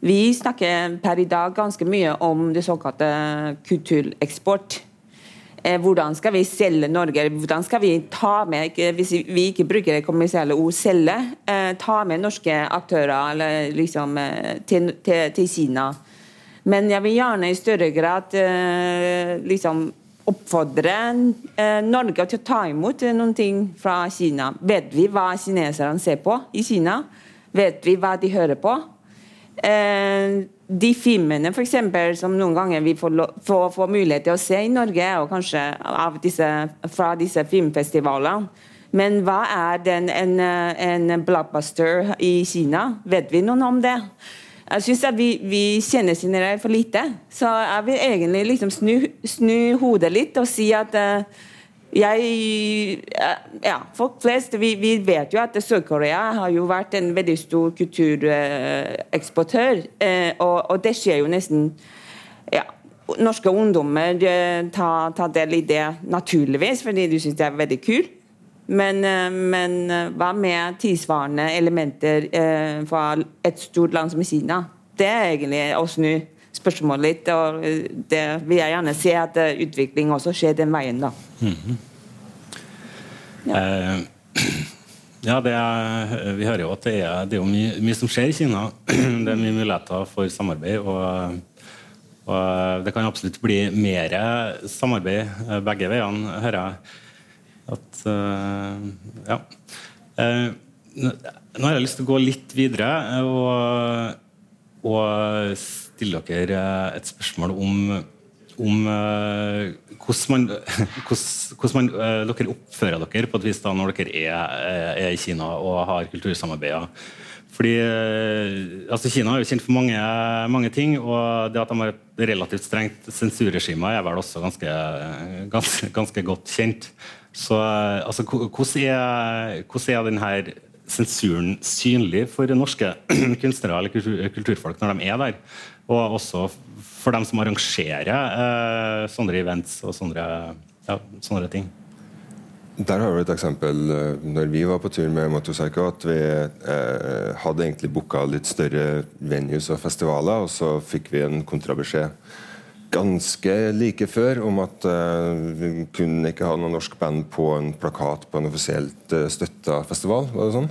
Vi snakker per i dag ganske mye om det såkalte kultureksport. Eh, hvordan skal vi selge Norge? Hvordan skal vi ta med, hvis vi ikke bruker det kommersielle ord 'selge', eh, ta med norske aktører liksom, eh, til, til, til, Kina? Men jeg vil gjerne i større grad liksom oppfordre Norge til å ta imot noen ting fra Kina. Vet vi hva kineserne ser på i Kina? Vet vi hva de hører på? De filmene for eksempel, som noen ganger vi får, får, får, mulighet til å se i Norge, og kanskje disse, fra disse filmfestivalene. Men hva er den, en, en blockbuster i Kina? Vet vi noen om det? Jeg syns vi, vi kjenner Kinere for lite. Så jeg vil egentlig liksom snu, snu hodet litt og si at uh, jeg, ja, folk flest vi, vi, vet jo at Sør-Korea har jo vært en veldig stor kultureksportør. Eh, og, og, det skjer jo nesten ja, Norske ungdommer tar, tar, del i det naturligvis, fordi de syns det er veldig kult. Men, eh, men, eh, hva med tilsvarende elementer eh, fra et stort land som Kina? Det er egentlig å snu spørsmålet litt. og Det vil jeg gjerne se at utvikling også skjer den veien. da. Mm -hmm. ja. Eh, ja, er, vi hører jo at det er, det er mye, mye, som skjer i Kina. Det er mye muligheter for samarbeid. og, og Det kan absolutt bli mer samarbeid eh, begge veiene, hører jeg. At, uh, ja. Uh, nå har jeg lyst til å gå litt videre og, og stille dere et spørsmål om, om uh, hvordan, uh, dere oppfører dere på et vis da når dere er, er i Kina og har kultursamarbeider. Fordi altså Kina er jo kjent for mange, mange, ting, og det at de har et relativt strengt sensurregime, er vel også ganske, ganske, ganske godt kjent. Så altså, hvordan er, hvordan er denne sensuren synlig for norske kunstnere eller kultur, kulturfolk når de er der? Og også for dem som arrangerer eh, sånne events og sånne, ja, sånne ting. Der har vi et eksempel. Eh, når vi var på tur med Motorcycle, at vi eh, hadde egentlig booka litt større venues og festivaler, og så fikk vi en kontrabeskjed ganske like før om at uh, vi kunne ikke ha noe norsk band på en plakat på en offisielt uh, støtta festival. Var det sånn?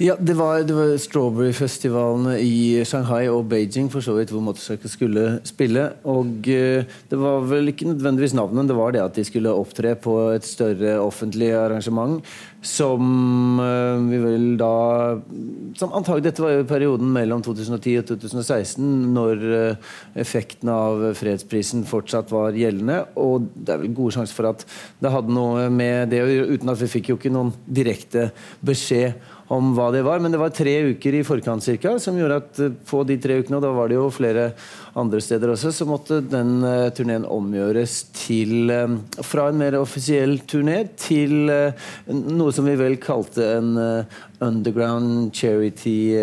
Ja, det var, var Strawberry-festivalene i Shanghai og Beijing for så vidt hvor Motorcycle skulle spille. Og uh, det var vel ikke nødvendigvis navnet, det var det at de skulle opptre på et større offentlig arrangement som vi vel da som antagelig, Dette var jo perioden mellom 2010 og 2016, når effekten av fredsprisen fortsatt var gjeldende. Og det er vel gode sjanser for at det hadde noe med det å gjøre, uten at vi fikk jo ikke noen direkte beskjed om hva det var. Men det var tre uker i forkant cirka, som gjorde at eh, på de tre ukene, og da var det jo flere andre steder også, så måtte den uh, turneen omgjøres til uh, Fra en mer offisiell turné til uh, noe som vi vel kalte en underground charity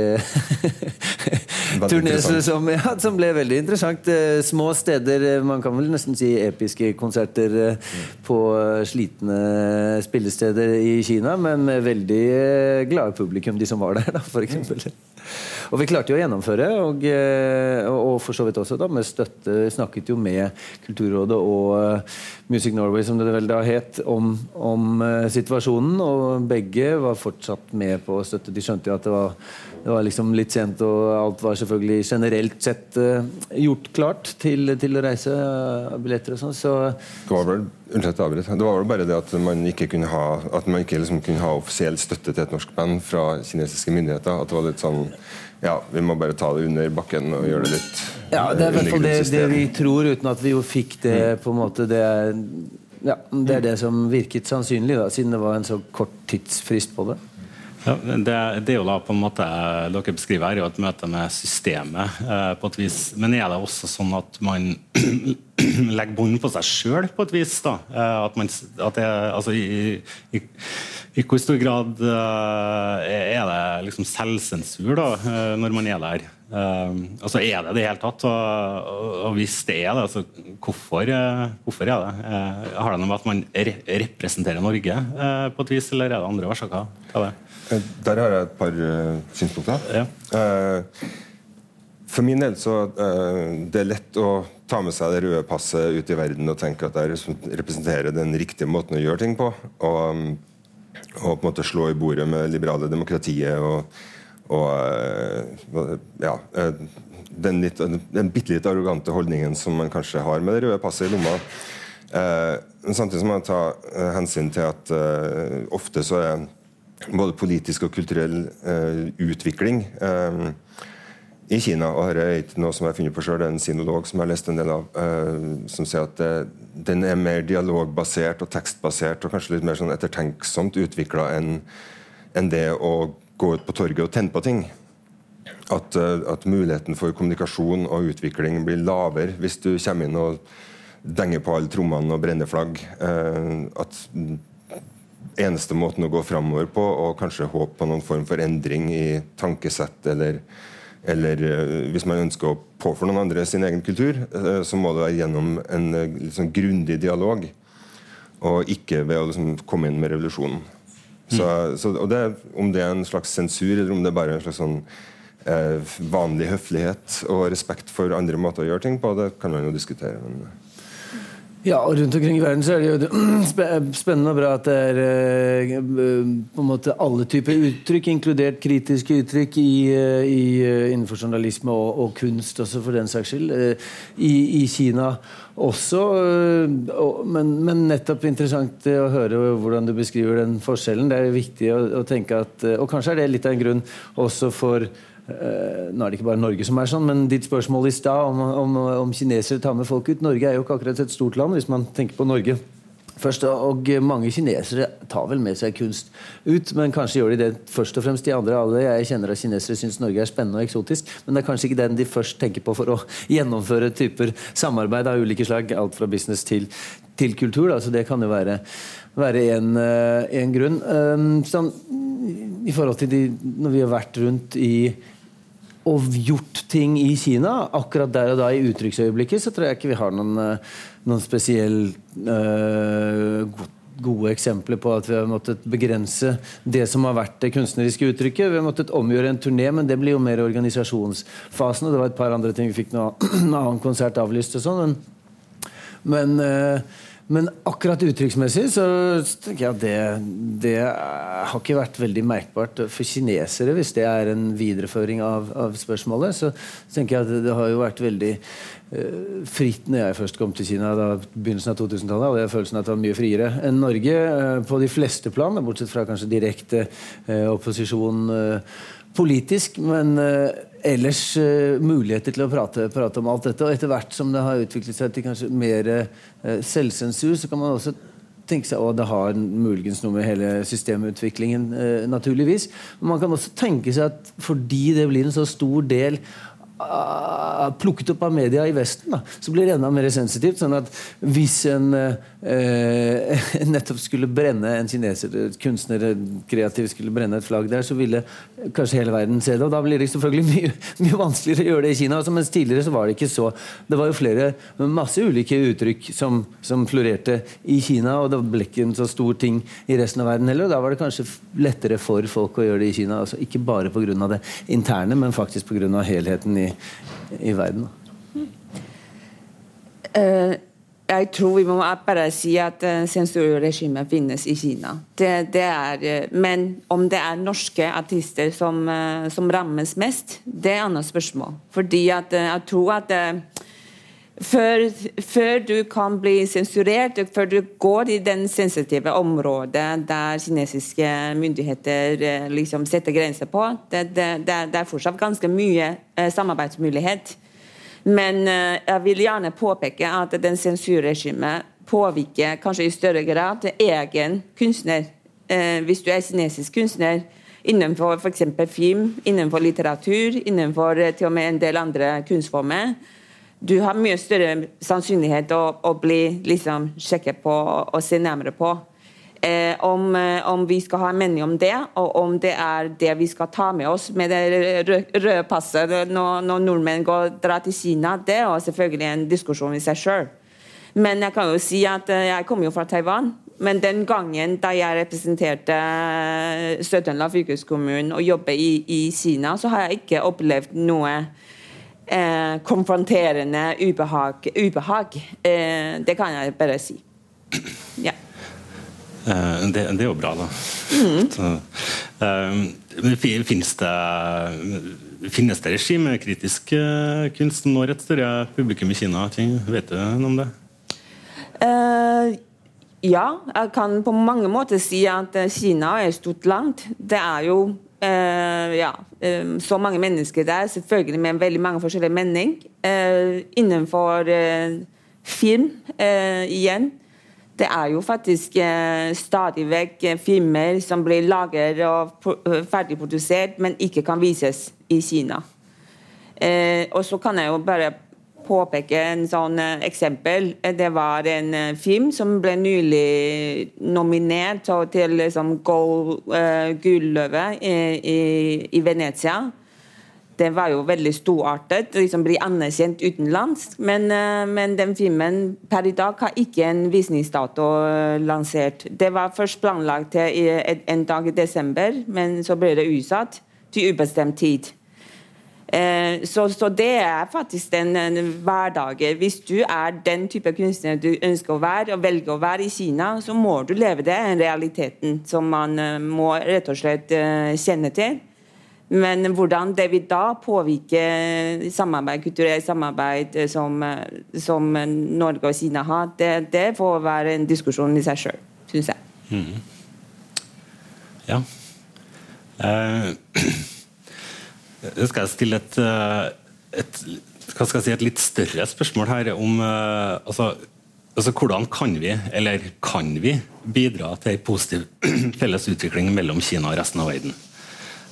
turné som, ja, som, ble veldig interessant. små steder, man kan vel nesten si episke konserter mm. på slitne spillesteder i Kina, men med veldig glade publikum, de som var der, da, f.eks. Og vi klarte jo å gjennomføre, og, eh, og for så vidt også da med støtte Snakket jo med Kulturrådet og eh, Music Norway, som det vel da het, om, om eh, situasjonen. Og begge var fortsatt med på støtte. De skjønte jo at det var, det var liksom litt sent, og alt var selvfølgelig generelt sett gjort klart til, til å reise. billetter og sånn. Så, det var vel Unnskyld avbryt. Det var vel bare det at man ikke kunne ha, at man ikke liksom kunne ha offisiell støtte til et norsk band fra kinesiske myndigheter. At det var litt sånn ja, vi må bare ta det under bakken og gjøre det litt Ja, Det er i hvert fall det, det, vi tror, uten at vi jo fikk det mm. på en måte Det er, ja, det, er det som virket sannsynlig, da, siden det var en så kort tidsfrist på det. Det, det, er jo da på en måte dere beskriver her, jo et møte med systemet. Eh, på et vis, Men er det også sånn at man legger bånd på seg sjøl på et vis? da? Eh, at man, at det, altså i, i, i, hvor stor grad eh, er det liksom selvsensur da, eh, når man er der? Eh, altså Er det det i hele tatt? Og, og, hvis det er det, altså hvorfor, eh, hvorfor er det? har det noe med at man re representerer Norge på et vis, eller er det andre årsaker? Der har jeg et par uh, synspunkter. Ja. Uh, For min del så uh, det er lett å ta med seg det røde passet ut i verden og tenke at det representerer den riktige måten å gjøre ting på. Og, og på en måte slå i bordet med liberale demokratiet og, og uh, ja, uh, den, litt, den bitte litt arrogante holdningen som man kanskje har med det røde passet i lomma. men samtidig må man ta hensyn til at ofte så er både politisk og kulturell utvikling i Kina. og Dette er ikke noe som jeg har funnet på selv, det er en sinolog som jeg har lest en del av, uh, som sier at det, den er mer dialogbasert og tekstbasert og kanskje litt mer sånn ettertenksomt utvikla enn en det å gå ut på torget og tenne på ting. At, at, muligheten for kommunikasjon og utvikling blir lavere hvis du kommer inn og denger på alle trommene og brenner flagg. At eneste måten å gå framover på, og kanskje håpe på noen form for endring i tankesett eller eller eh, hvis man ønsker å påføre noen andre sin egen kultur, eh, så må det være gjennom en liksom, grundig dialog. Og ikke ved å liksom, komme inn med revolusjonen. Så, mm. så, det, om det er en slags sensur, eller om det er bare en slags sånn, vanlig høflighet og respekt for andre måter å gjøre ting på, det kan man jo diskutere. Men, ja, og rundt omkring i verden så er det jo spennende og bra at det er eh, på en måte alle typer uttrykk, inkludert kritiske uttrykk i, eh, i, eh, innenfor journalisme og, og, kunst også, for den saks skyld, i, i Kina også. Men, men, nettopp interessant å høre hvordan du beskriver den forskjellen. Det er viktig å, å tenke at Og kanskje er det litt av en grunn også for nå er det ikke bare Norge som er sånn, men ditt spørsmål i stad om, om, om, kinesere tar med folk ut Norge er jo ikke akkurat et stort land, hvis man tenker på Norge først. Og mange kinesere tar vel med seg kunst ut, men kanskje gjør de det først og fremst. De andre alle jeg kjenner av kinesere syns Norge er spennende og eksotisk, men det er kanskje ikke den de først tenker på for å gjennomføre typer samarbeid av ulike slag. Alt fra business til, til kultur. Da. Så det kan jo være være en, eh, en grunn. Um, sånn, I forhold til de, når vi har vært rundt i og gjort ting i Kina. Akkurat der og da i uttrykksøyeblikket så tror jeg ikke vi har noen, eh, noen spesielt øh, gode eksempler på at vi har måttet begrense det som har vært det kunstneriske uttrykket. Vi har måttet omgjøre en turné, men det blir jo mer organisasjonsfasen. Og det var et par andre ting. Vi fikk noe annen konsert avlyst og sånn. Men, men øh, men akkurat uttrykksmessig så tenker jeg at det, det, har ikke vært veldig merkbart for kinesere, hvis det er en videreføring av, av spørsmålet. Så tenker jeg at det, det har jo vært veldig uh, fritt når jeg først kom til Kina da begynnelsen av 2000-tallet. Hadde jeg følelsen at det var mye friere enn Norge uh, på de fleste plan, bortsett fra kanskje direkte uh, opposisjon politisk. men ellers uh, muligheter til å prate, prate, om alt dette. Og etter hvert som det har utviklet seg til kanskje mer uh, selvsensur, så kan man også tenke seg at det har muligens noe med hele systemutviklingen, uh, naturligvis. Men man kan også tenke seg at fordi det blir en så stor del plukket opp av media i Vesten, da, så blir det enda mer sensitivt. sånn at hvis en uh, nettopp skulle brenne en kineser, kunstner kreativ skulle brenne et flagg der, så ville kanskje hele verden se det. Og da blir det selvfølgelig mye, mye vanskeligere å gjøre det i Kina. Altså, mens tidligere så var det ikke så. Det var jo flere, masse ulike uttrykk som, som florerte i Kina, og det ble ikke en så stor ting i resten av verden heller. og Da var det kanskje lettere for folk å gjøre det i Kina. altså Ikke bare pga. det interne, men faktisk pga. helheten i i, verden. Uh, jeg tror vi må bare si at uh, sensurregimet finnes i Kina. Det, det er, uh, men om det er norske artister som, som rammes mest, det er et annet spørsmål. Fordi at, jeg tror at før, før, du kan bli sensurert, før du går i den sensitive området der kinesiske myndigheter liksom setter grenser på, det, det, det, er fortsatt ganske mye samarbeidsmulighet. Men eh, jeg vil gjerne påpeke at den sensurregimet påvirker kanskje i større grad egen kunstner. Eh, hvis du er kinesisk kunstner innenfor f.eks. film, innenfor litteratur, innenfor eh, til og med en del andre kunstformer, du har mye større sannsynlighet å, å bli liksom, sjekket på og se nærmere på. Eh, om, eh, om, vi skal ha en mening om det, og om det er det vi skal ta med oss med det røde passet når, når nordmenn går, drar til Kina, det er selvfølgelig en diskusjon i seg sjøl. Men jeg kan jo si at eh, jeg kommer jo fra Taiwan. Men den gangen da jeg representerte eh, Sør-Trøndelag fylkeskommune og jobbet i, i, Kina, så har jeg ikke opplevd noe eh, konfronterende ubehag. ubehag. Eh, det kan jeg bare si. Ja. Eh, det, det, er jo bra, da. Mm. Så, uh, finnes det Finnes det regimekritisk kunst som når et større publikum i Kina? Vet du noe om det? Uh, ja, jeg kan på mange måter si at Kina er et stort land. Det er jo uh, ja, så mange mennesker der, selvfølgelig med veldig mange forskjellige meninger. innenfor film igjen det er jo faktisk stadig vekk filmer som blir laget og ferdigprodusert, men ikke kan vises i Kina. Og så kan jeg jo bare påpeke en sånn eh, eksempel. Det var en eh, film som ble nylig nominert til liksom, Gulløve i, i, i Venezia det var jo veldig storartet liksom bli anerkjent utenlands. Men, eh, men, den filmen per i dag har ikke en visningsdato eh, lansert. Det var først planlagt til en dag i desember, men så ble det utsatt til ubestemt tid. Eh, så, så, det er faktisk den, hverdagen. Hvis du er den type kunstner du ønsker å være, og velger å være i Kina, så må du leve det, realiteten som man må rett og slett kjenne til. Men hvordan det vil da påvirke samarbeid, kulturelt samarbeid eh, som, eh, som, Norge og Kina har, det, det, får være en diskusjon i seg sjøl, syns jeg. Mm. Ja. Uh, skal jeg stille et, et, hva skal si, et litt større spørsmål her om uh, altså, altså, hvordan kan vi, eller kan vi, bidra til en positiv felles utvikling mellom Kina og resten av verden?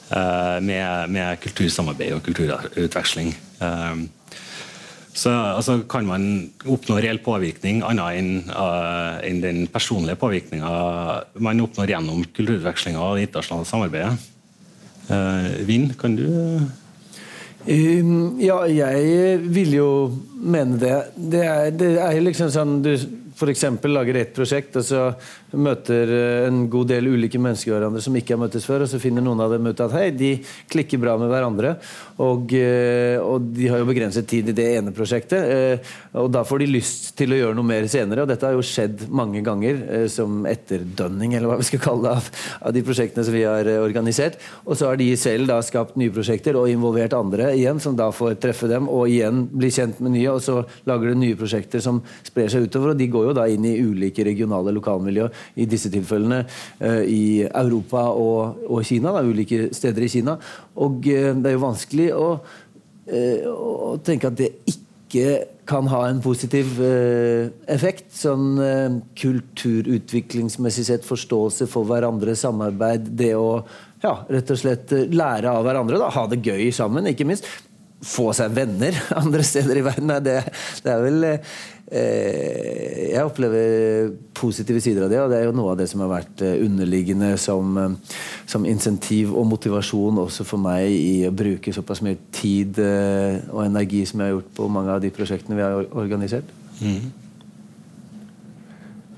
Eh, med, med, kultursamarbeid og kulturutveksling. Eh, så altså, kan man oppnå reell påvirkning annet enn, enn den personlige påvirkninga man oppnår gjennom kulturutvekslinga og det internasjonale samarbeidet. Uh, Vinn, kan du um, Ja, jeg vil jo mene det. Det er, det er liksom sånn du f.eks. lager ett prosjekt, og så møter eh, en god del ulike mennesker hverandre som ikke har møttes før, og så finner noen av dem ut at hei, de klikker bra med hverandre. Og, eh, og de har jo begrenset tid i det ene prosjektet, eh, og da får de lyst til å gjøre noe mer senere. Og dette har jo skjedd mange ganger som etterdønning, eller hva vi skal kalle det, av, av de prosjektene som vi har organisert. Og så har de selv da skapt nye prosjekter og involvert andre igjen, som da får treffe dem og igjen bli kjent med nye, og så lager de nye prosjekter som sprer seg utover. og de går jo da inn i ulike regionale lokalmiljø i disse tilfellene eh, i Europa og, og Kina. Da, ulike steder i Kina. Og eh, det er jo vanskelig å, eh, å tenke at det ikke kan ha en positiv effekt. Sånn kulturutviklingsmessig sett, forståelse for hverandre, samarbeid, det å ja, rett og slett lære av hverandre. Da. Ha det gøy sammen, ikke minst få seg venner andre steder i verden. Det, det er vel eh, Jeg opplever positive sider av det, og det er jo noe av det som har vært eh, underliggende som, eh, som insentiv og motivasjon også for meg i å bruke såpass mye tid eh, og energi som jeg har gjort på mange av de prosjektene vi har organisert. Mm.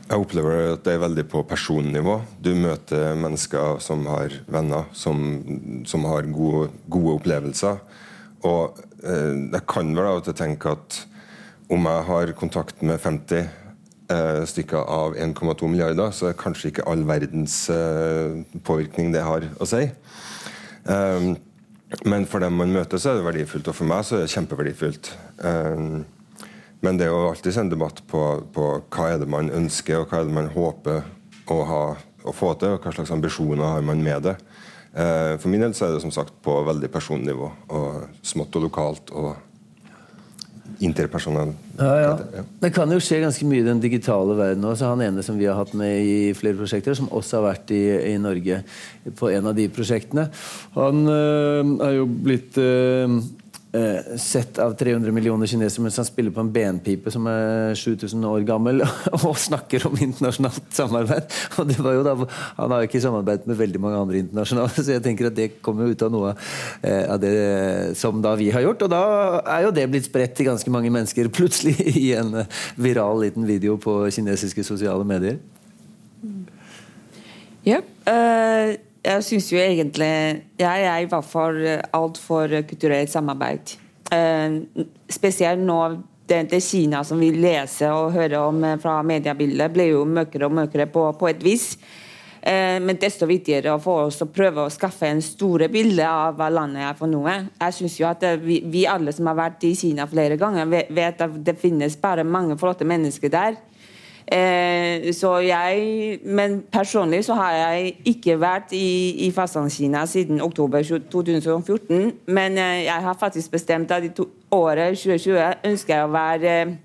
Jeg opplever at det er veldig på personnivå. Du møter mennesker som har venner, som, som har gode, gode opplevelser. Og eh, jeg kan vel av og til tenke at om jeg har kontakt med 50 eh, stykker av 1,2 milliarder, så er kanskje ikke all verdens eh, påvirkning det har å si. Um, men for dem man møter, så er det verdifullt. Og for meg så er det kjempeverdifullt. Um, men det er jo alltid en debatt på, på, hva er det man ønsker, og hva er det man håper å, ha, å få til, og hva slags ambisjoner har man med det. Uh, for min del så er det som sagt på veldig personnivå. Og smått og lokalt og interpersonell. Ja, ja. Det kan jo skje ganske mye i den digitale verden òg. Han ene som vi har hatt med i flere prosjekter, som også har vært i, i Norge på en av de prosjektene, han øh, er jo blitt øh, eh, sett av 300 millioner kinesere mens han spiller på en benpipe som er 7000 år gammel, og snakker om internasjonalt samarbeid. Og det var jo da, Han har jo ikke samarbeidet med veldig mange andre internasjonale, så jeg tenker at det kommer ut av noe eh, av det som da vi har gjort. Og da er jo det blitt spredt til ganske mange mennesker plutselig i en viral liten video på kinesiske sosiale medier. Ja. Uh jeg syns jo egentlig Jeg er i hvert fall alt for kulturelt samarbeid. spesielt nå det, det, Kina som vi leser og hører om fra mediebildet, blir jo mørkere og mørkere på, på et vis. Eh, men desto viktigere for oss å prøve å skaffe en store bilde av hva landet er for noe. Jeg synes jo at vi, vi, alle som har vært i Kina flere ganger, vet at det finnes bare mange flotte mennesker der. Eh, så jeg, men personlig så har jeg ikke vært i, i Fastlandskina siden oktober 2014. Men eh, jeg har faktisk bestemt at i to, året 2020 ønsker jeg å være eh,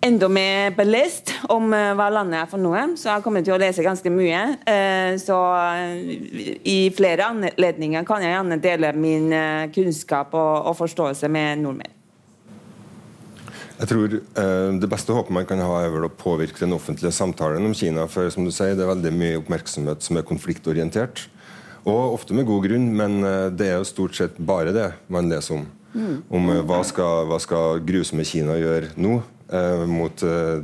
enda mer belest om hva landet er for noe. Så jeg kommer til å lese ganske mye. Så i flere anledninger kan jeg gjerne dele min kunnskap og, og, forståelse med nordmenn. Jeg tror Det beste håpet man kan ha, er vel å påvirke den offentlige samtalen om Kina. For som du sier, det er veldig mye oppmerksomhet som er konfliktorientert. Og ofte med god grunn, men det er jo stort sett bare det man leser om. Mm. Om hva skal, hva skal grusomme Kina gjøre nå? eh, mot eh,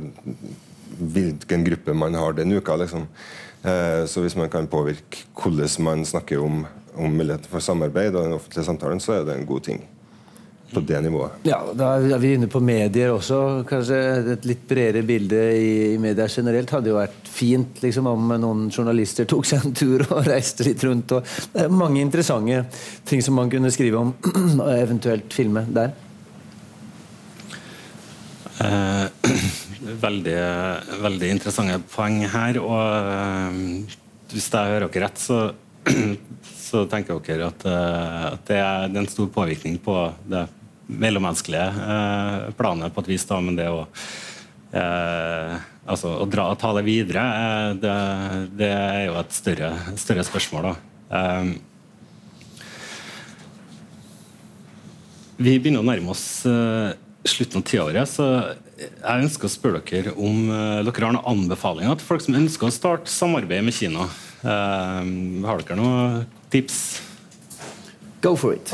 hvilken gruppe man har den uka. Liksom. Eh, så hvis man kan påvirke hvordan man snakker om, om muligheten for samarbeid og den offentlige samtalen, så er det en god ting. På det nivået. Ja, Da er vi inne på medier også. Kanskje Et litt bredere bilde i, i media generelt hadde jo vært fint liksom, om noen journalister tok seg en tur og reiste litt rundt. Og det er mange interessante ting som man kunne skrive om, og eventuelt filme der. Eh, veldig, veldig interessante poeng her. Og eh, hvis jeg hører dere rett, så, så tenker dere at, eh, at, det er en stor påvirkning på det mellommenneskelige eh, planet på et vis, da, men det å eh, altså, å dra, ta det videre, det, det, er jo et større, større spørsmål. da. vi begynner å nærme oss slutten av tiåret, så jeg ønsker å spørre dere om dere har noen anbefalinger til folk som ønsker å starte samarbeid med Kina. Uh, har dere noen tips? Go for it.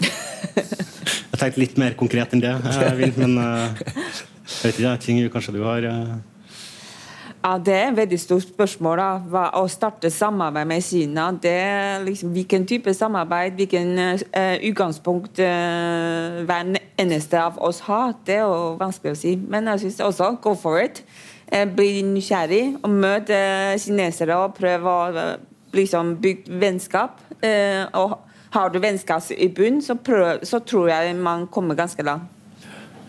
jeg tenkte litt mer konkret enn det, Vil, men uh, jeg vet ikke, ting kanskje du har ja, Det er et veldig stort spørsmål. da. Hva, å starte samarbeid med Kina, det er liksom, hvilken type samarbeid, hvilken uh, utgangspunkt uh, hver eneste av oss har, det er jo vanskelig å si. Men jeg syns også go for it. Bli nysgjerrig og møte kinesere og prøve å liksom, bygge vennskap. og har du vennskap i bunn, så, så tror jeg man kommer ganske langt.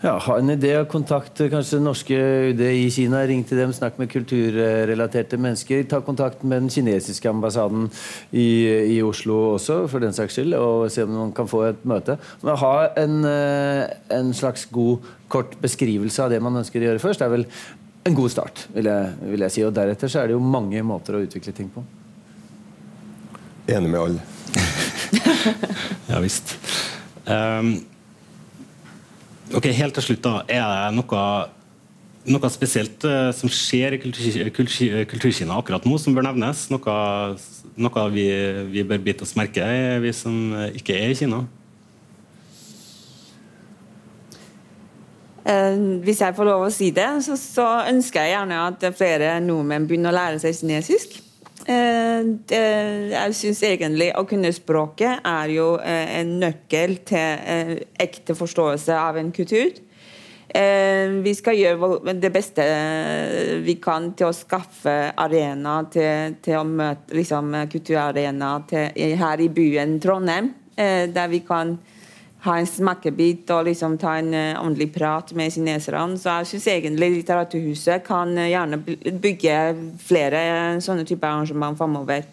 Ja, Ha en idé, kontakt kanskje norske UD i Kina. Ring til dem, snakk med kulturrelaterte mennesker. Ta kontakt med den kinesiske ambassaden i, i, Oslo også, for den saks skyld, og se om man kan få et møte. Men ha en, eh, en slags god, kort beskrivelse av det man ønsker å gjøre først, Det er vel en god start, vil jeg, vil jeg si. Og deretter så er det jo mange måter å utvikle ting på. Enig med alle. ja visst. Um, Ok, Helt til slutt, da. Er det noe, noe spesielt uh, som skjer i kultur, kultur, Kulturkina akkurat nå, som bør nevnes? Noe, noe vi, vi, bør bite oss merke i, vi som ikke er i Kina? Hvis jeg får lov å si det, så, så ønsker jeg gjerne at flere nordmenn begynner å lære seg kinesisk. Eh, jeg syns egentlig å kunne språket er jo eh, en nøkkel til eh, ekte forståelse av en kultur. Vi skal gjøre det beste vi kan til å skaffe arena til, til å møte liksom, kulturarena til, her i byen Trondheim, der vi kan ha en smakebit og liksom ta en uh, ordentlig prat med kineserne. Så jeg syns egentlig Litteraturhuset kan uh, gjerne bygge flere uh, sånne typer arrangement framover.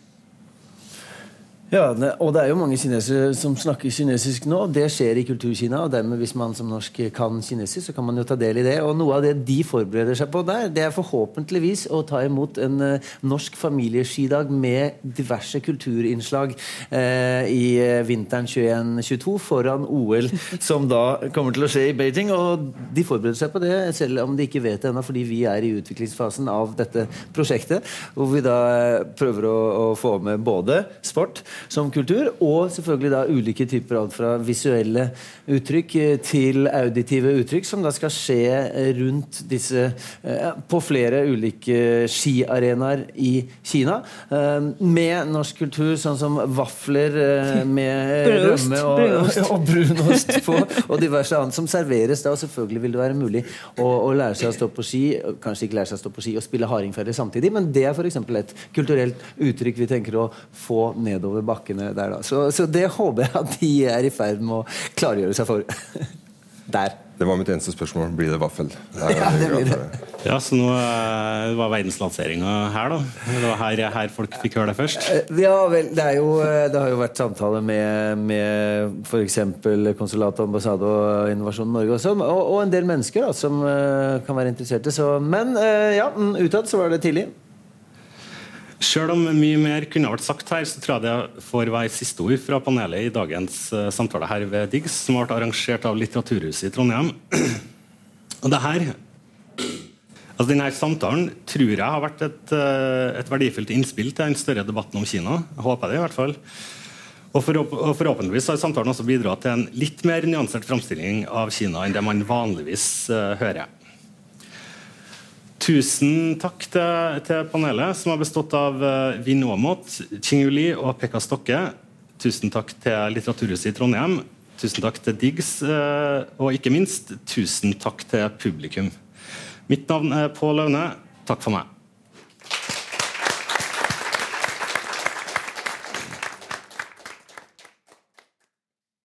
Ja, og det er jo mange kinesere som snakker kinesisk nå. Det skjer i Kulturkina. og dermed Hvis man som norsk kan kinesisk, så kan man jo ta del i det. Og noe av det de forbereder seg på der, det er forhåpentligvis å ta imot en uh, norsk familieskidag med diverse kulturinnslag uh, i uh, vinteren 21-22 foran OL, som da kommer til å skje i Beijing. Og de forbereder seg på det, selv om de ikke vet det ennå, fordi vi er i utviklingsfasen av dette prosjektet, hvor vi da prøver å, å få med både sport som kultur. Og selvfølgelig da ulike typer alt fra visuelle uttrykk til auditive uttrykk, som da skal skje rundt disse på flere ulike skiarenaer i Kina. Med norsk kultur, sånn som vafler med rømme og, og brunost på, og diverse annet som serveres da. Og selvfølgelig vil det være mulig å, å lære seg å stå på ski, kanskje ikke lære seg å stå på ski og spille hardingfele samtidig, men det er f.eks. et kulturelt uttrykk vi tenker å få nedover bakkene der. da. Så, så det håper jeg at de er i ferd med å klargjøre seg for. der. Det var mitt eneste spørsmål. Blir det vaffel? Ja, det blir det. Ja, så nå det var verdenslanseringa her, da. Det var her, her, folk fikk høre det først? Ja, vel, det, jo, det har jo vært samtaler med, med f.eks. konsulat, ambassade og Innovasjon Norge også, og, og en del mennesker da, som kan være interesserte. Så, men ja, utad så var det tidlig. Selv om mye mer kunne vært sagt her, så tror jeg det får være siste ord fra panelet i dagens uh, samtale her ved DIGS, som ble arrangert av Litteraturhuset i Trondheim. Og det her altså denne samtalen tror jeg har vært et, uh, et verdifullt innspill til den større debatten om Kina. Jeg håper det i hvert fall. Og, forhåp og Forhåpentligvis har samtalen også bidratt til en litt mer nyansert framstilling av Kina enn det man vanligvis uh, hører. Tusen takk til, til, panelet, som har bestått av Vinomot, Chinguli Ching Li og Pekka Stokke. Tusen takk til Litteraturhuset i Trondheim. Tusen takk til Diggs, uh, og ikke minst tusen takk til publikum. Mitt navn er Pål Aune. Takk for meg.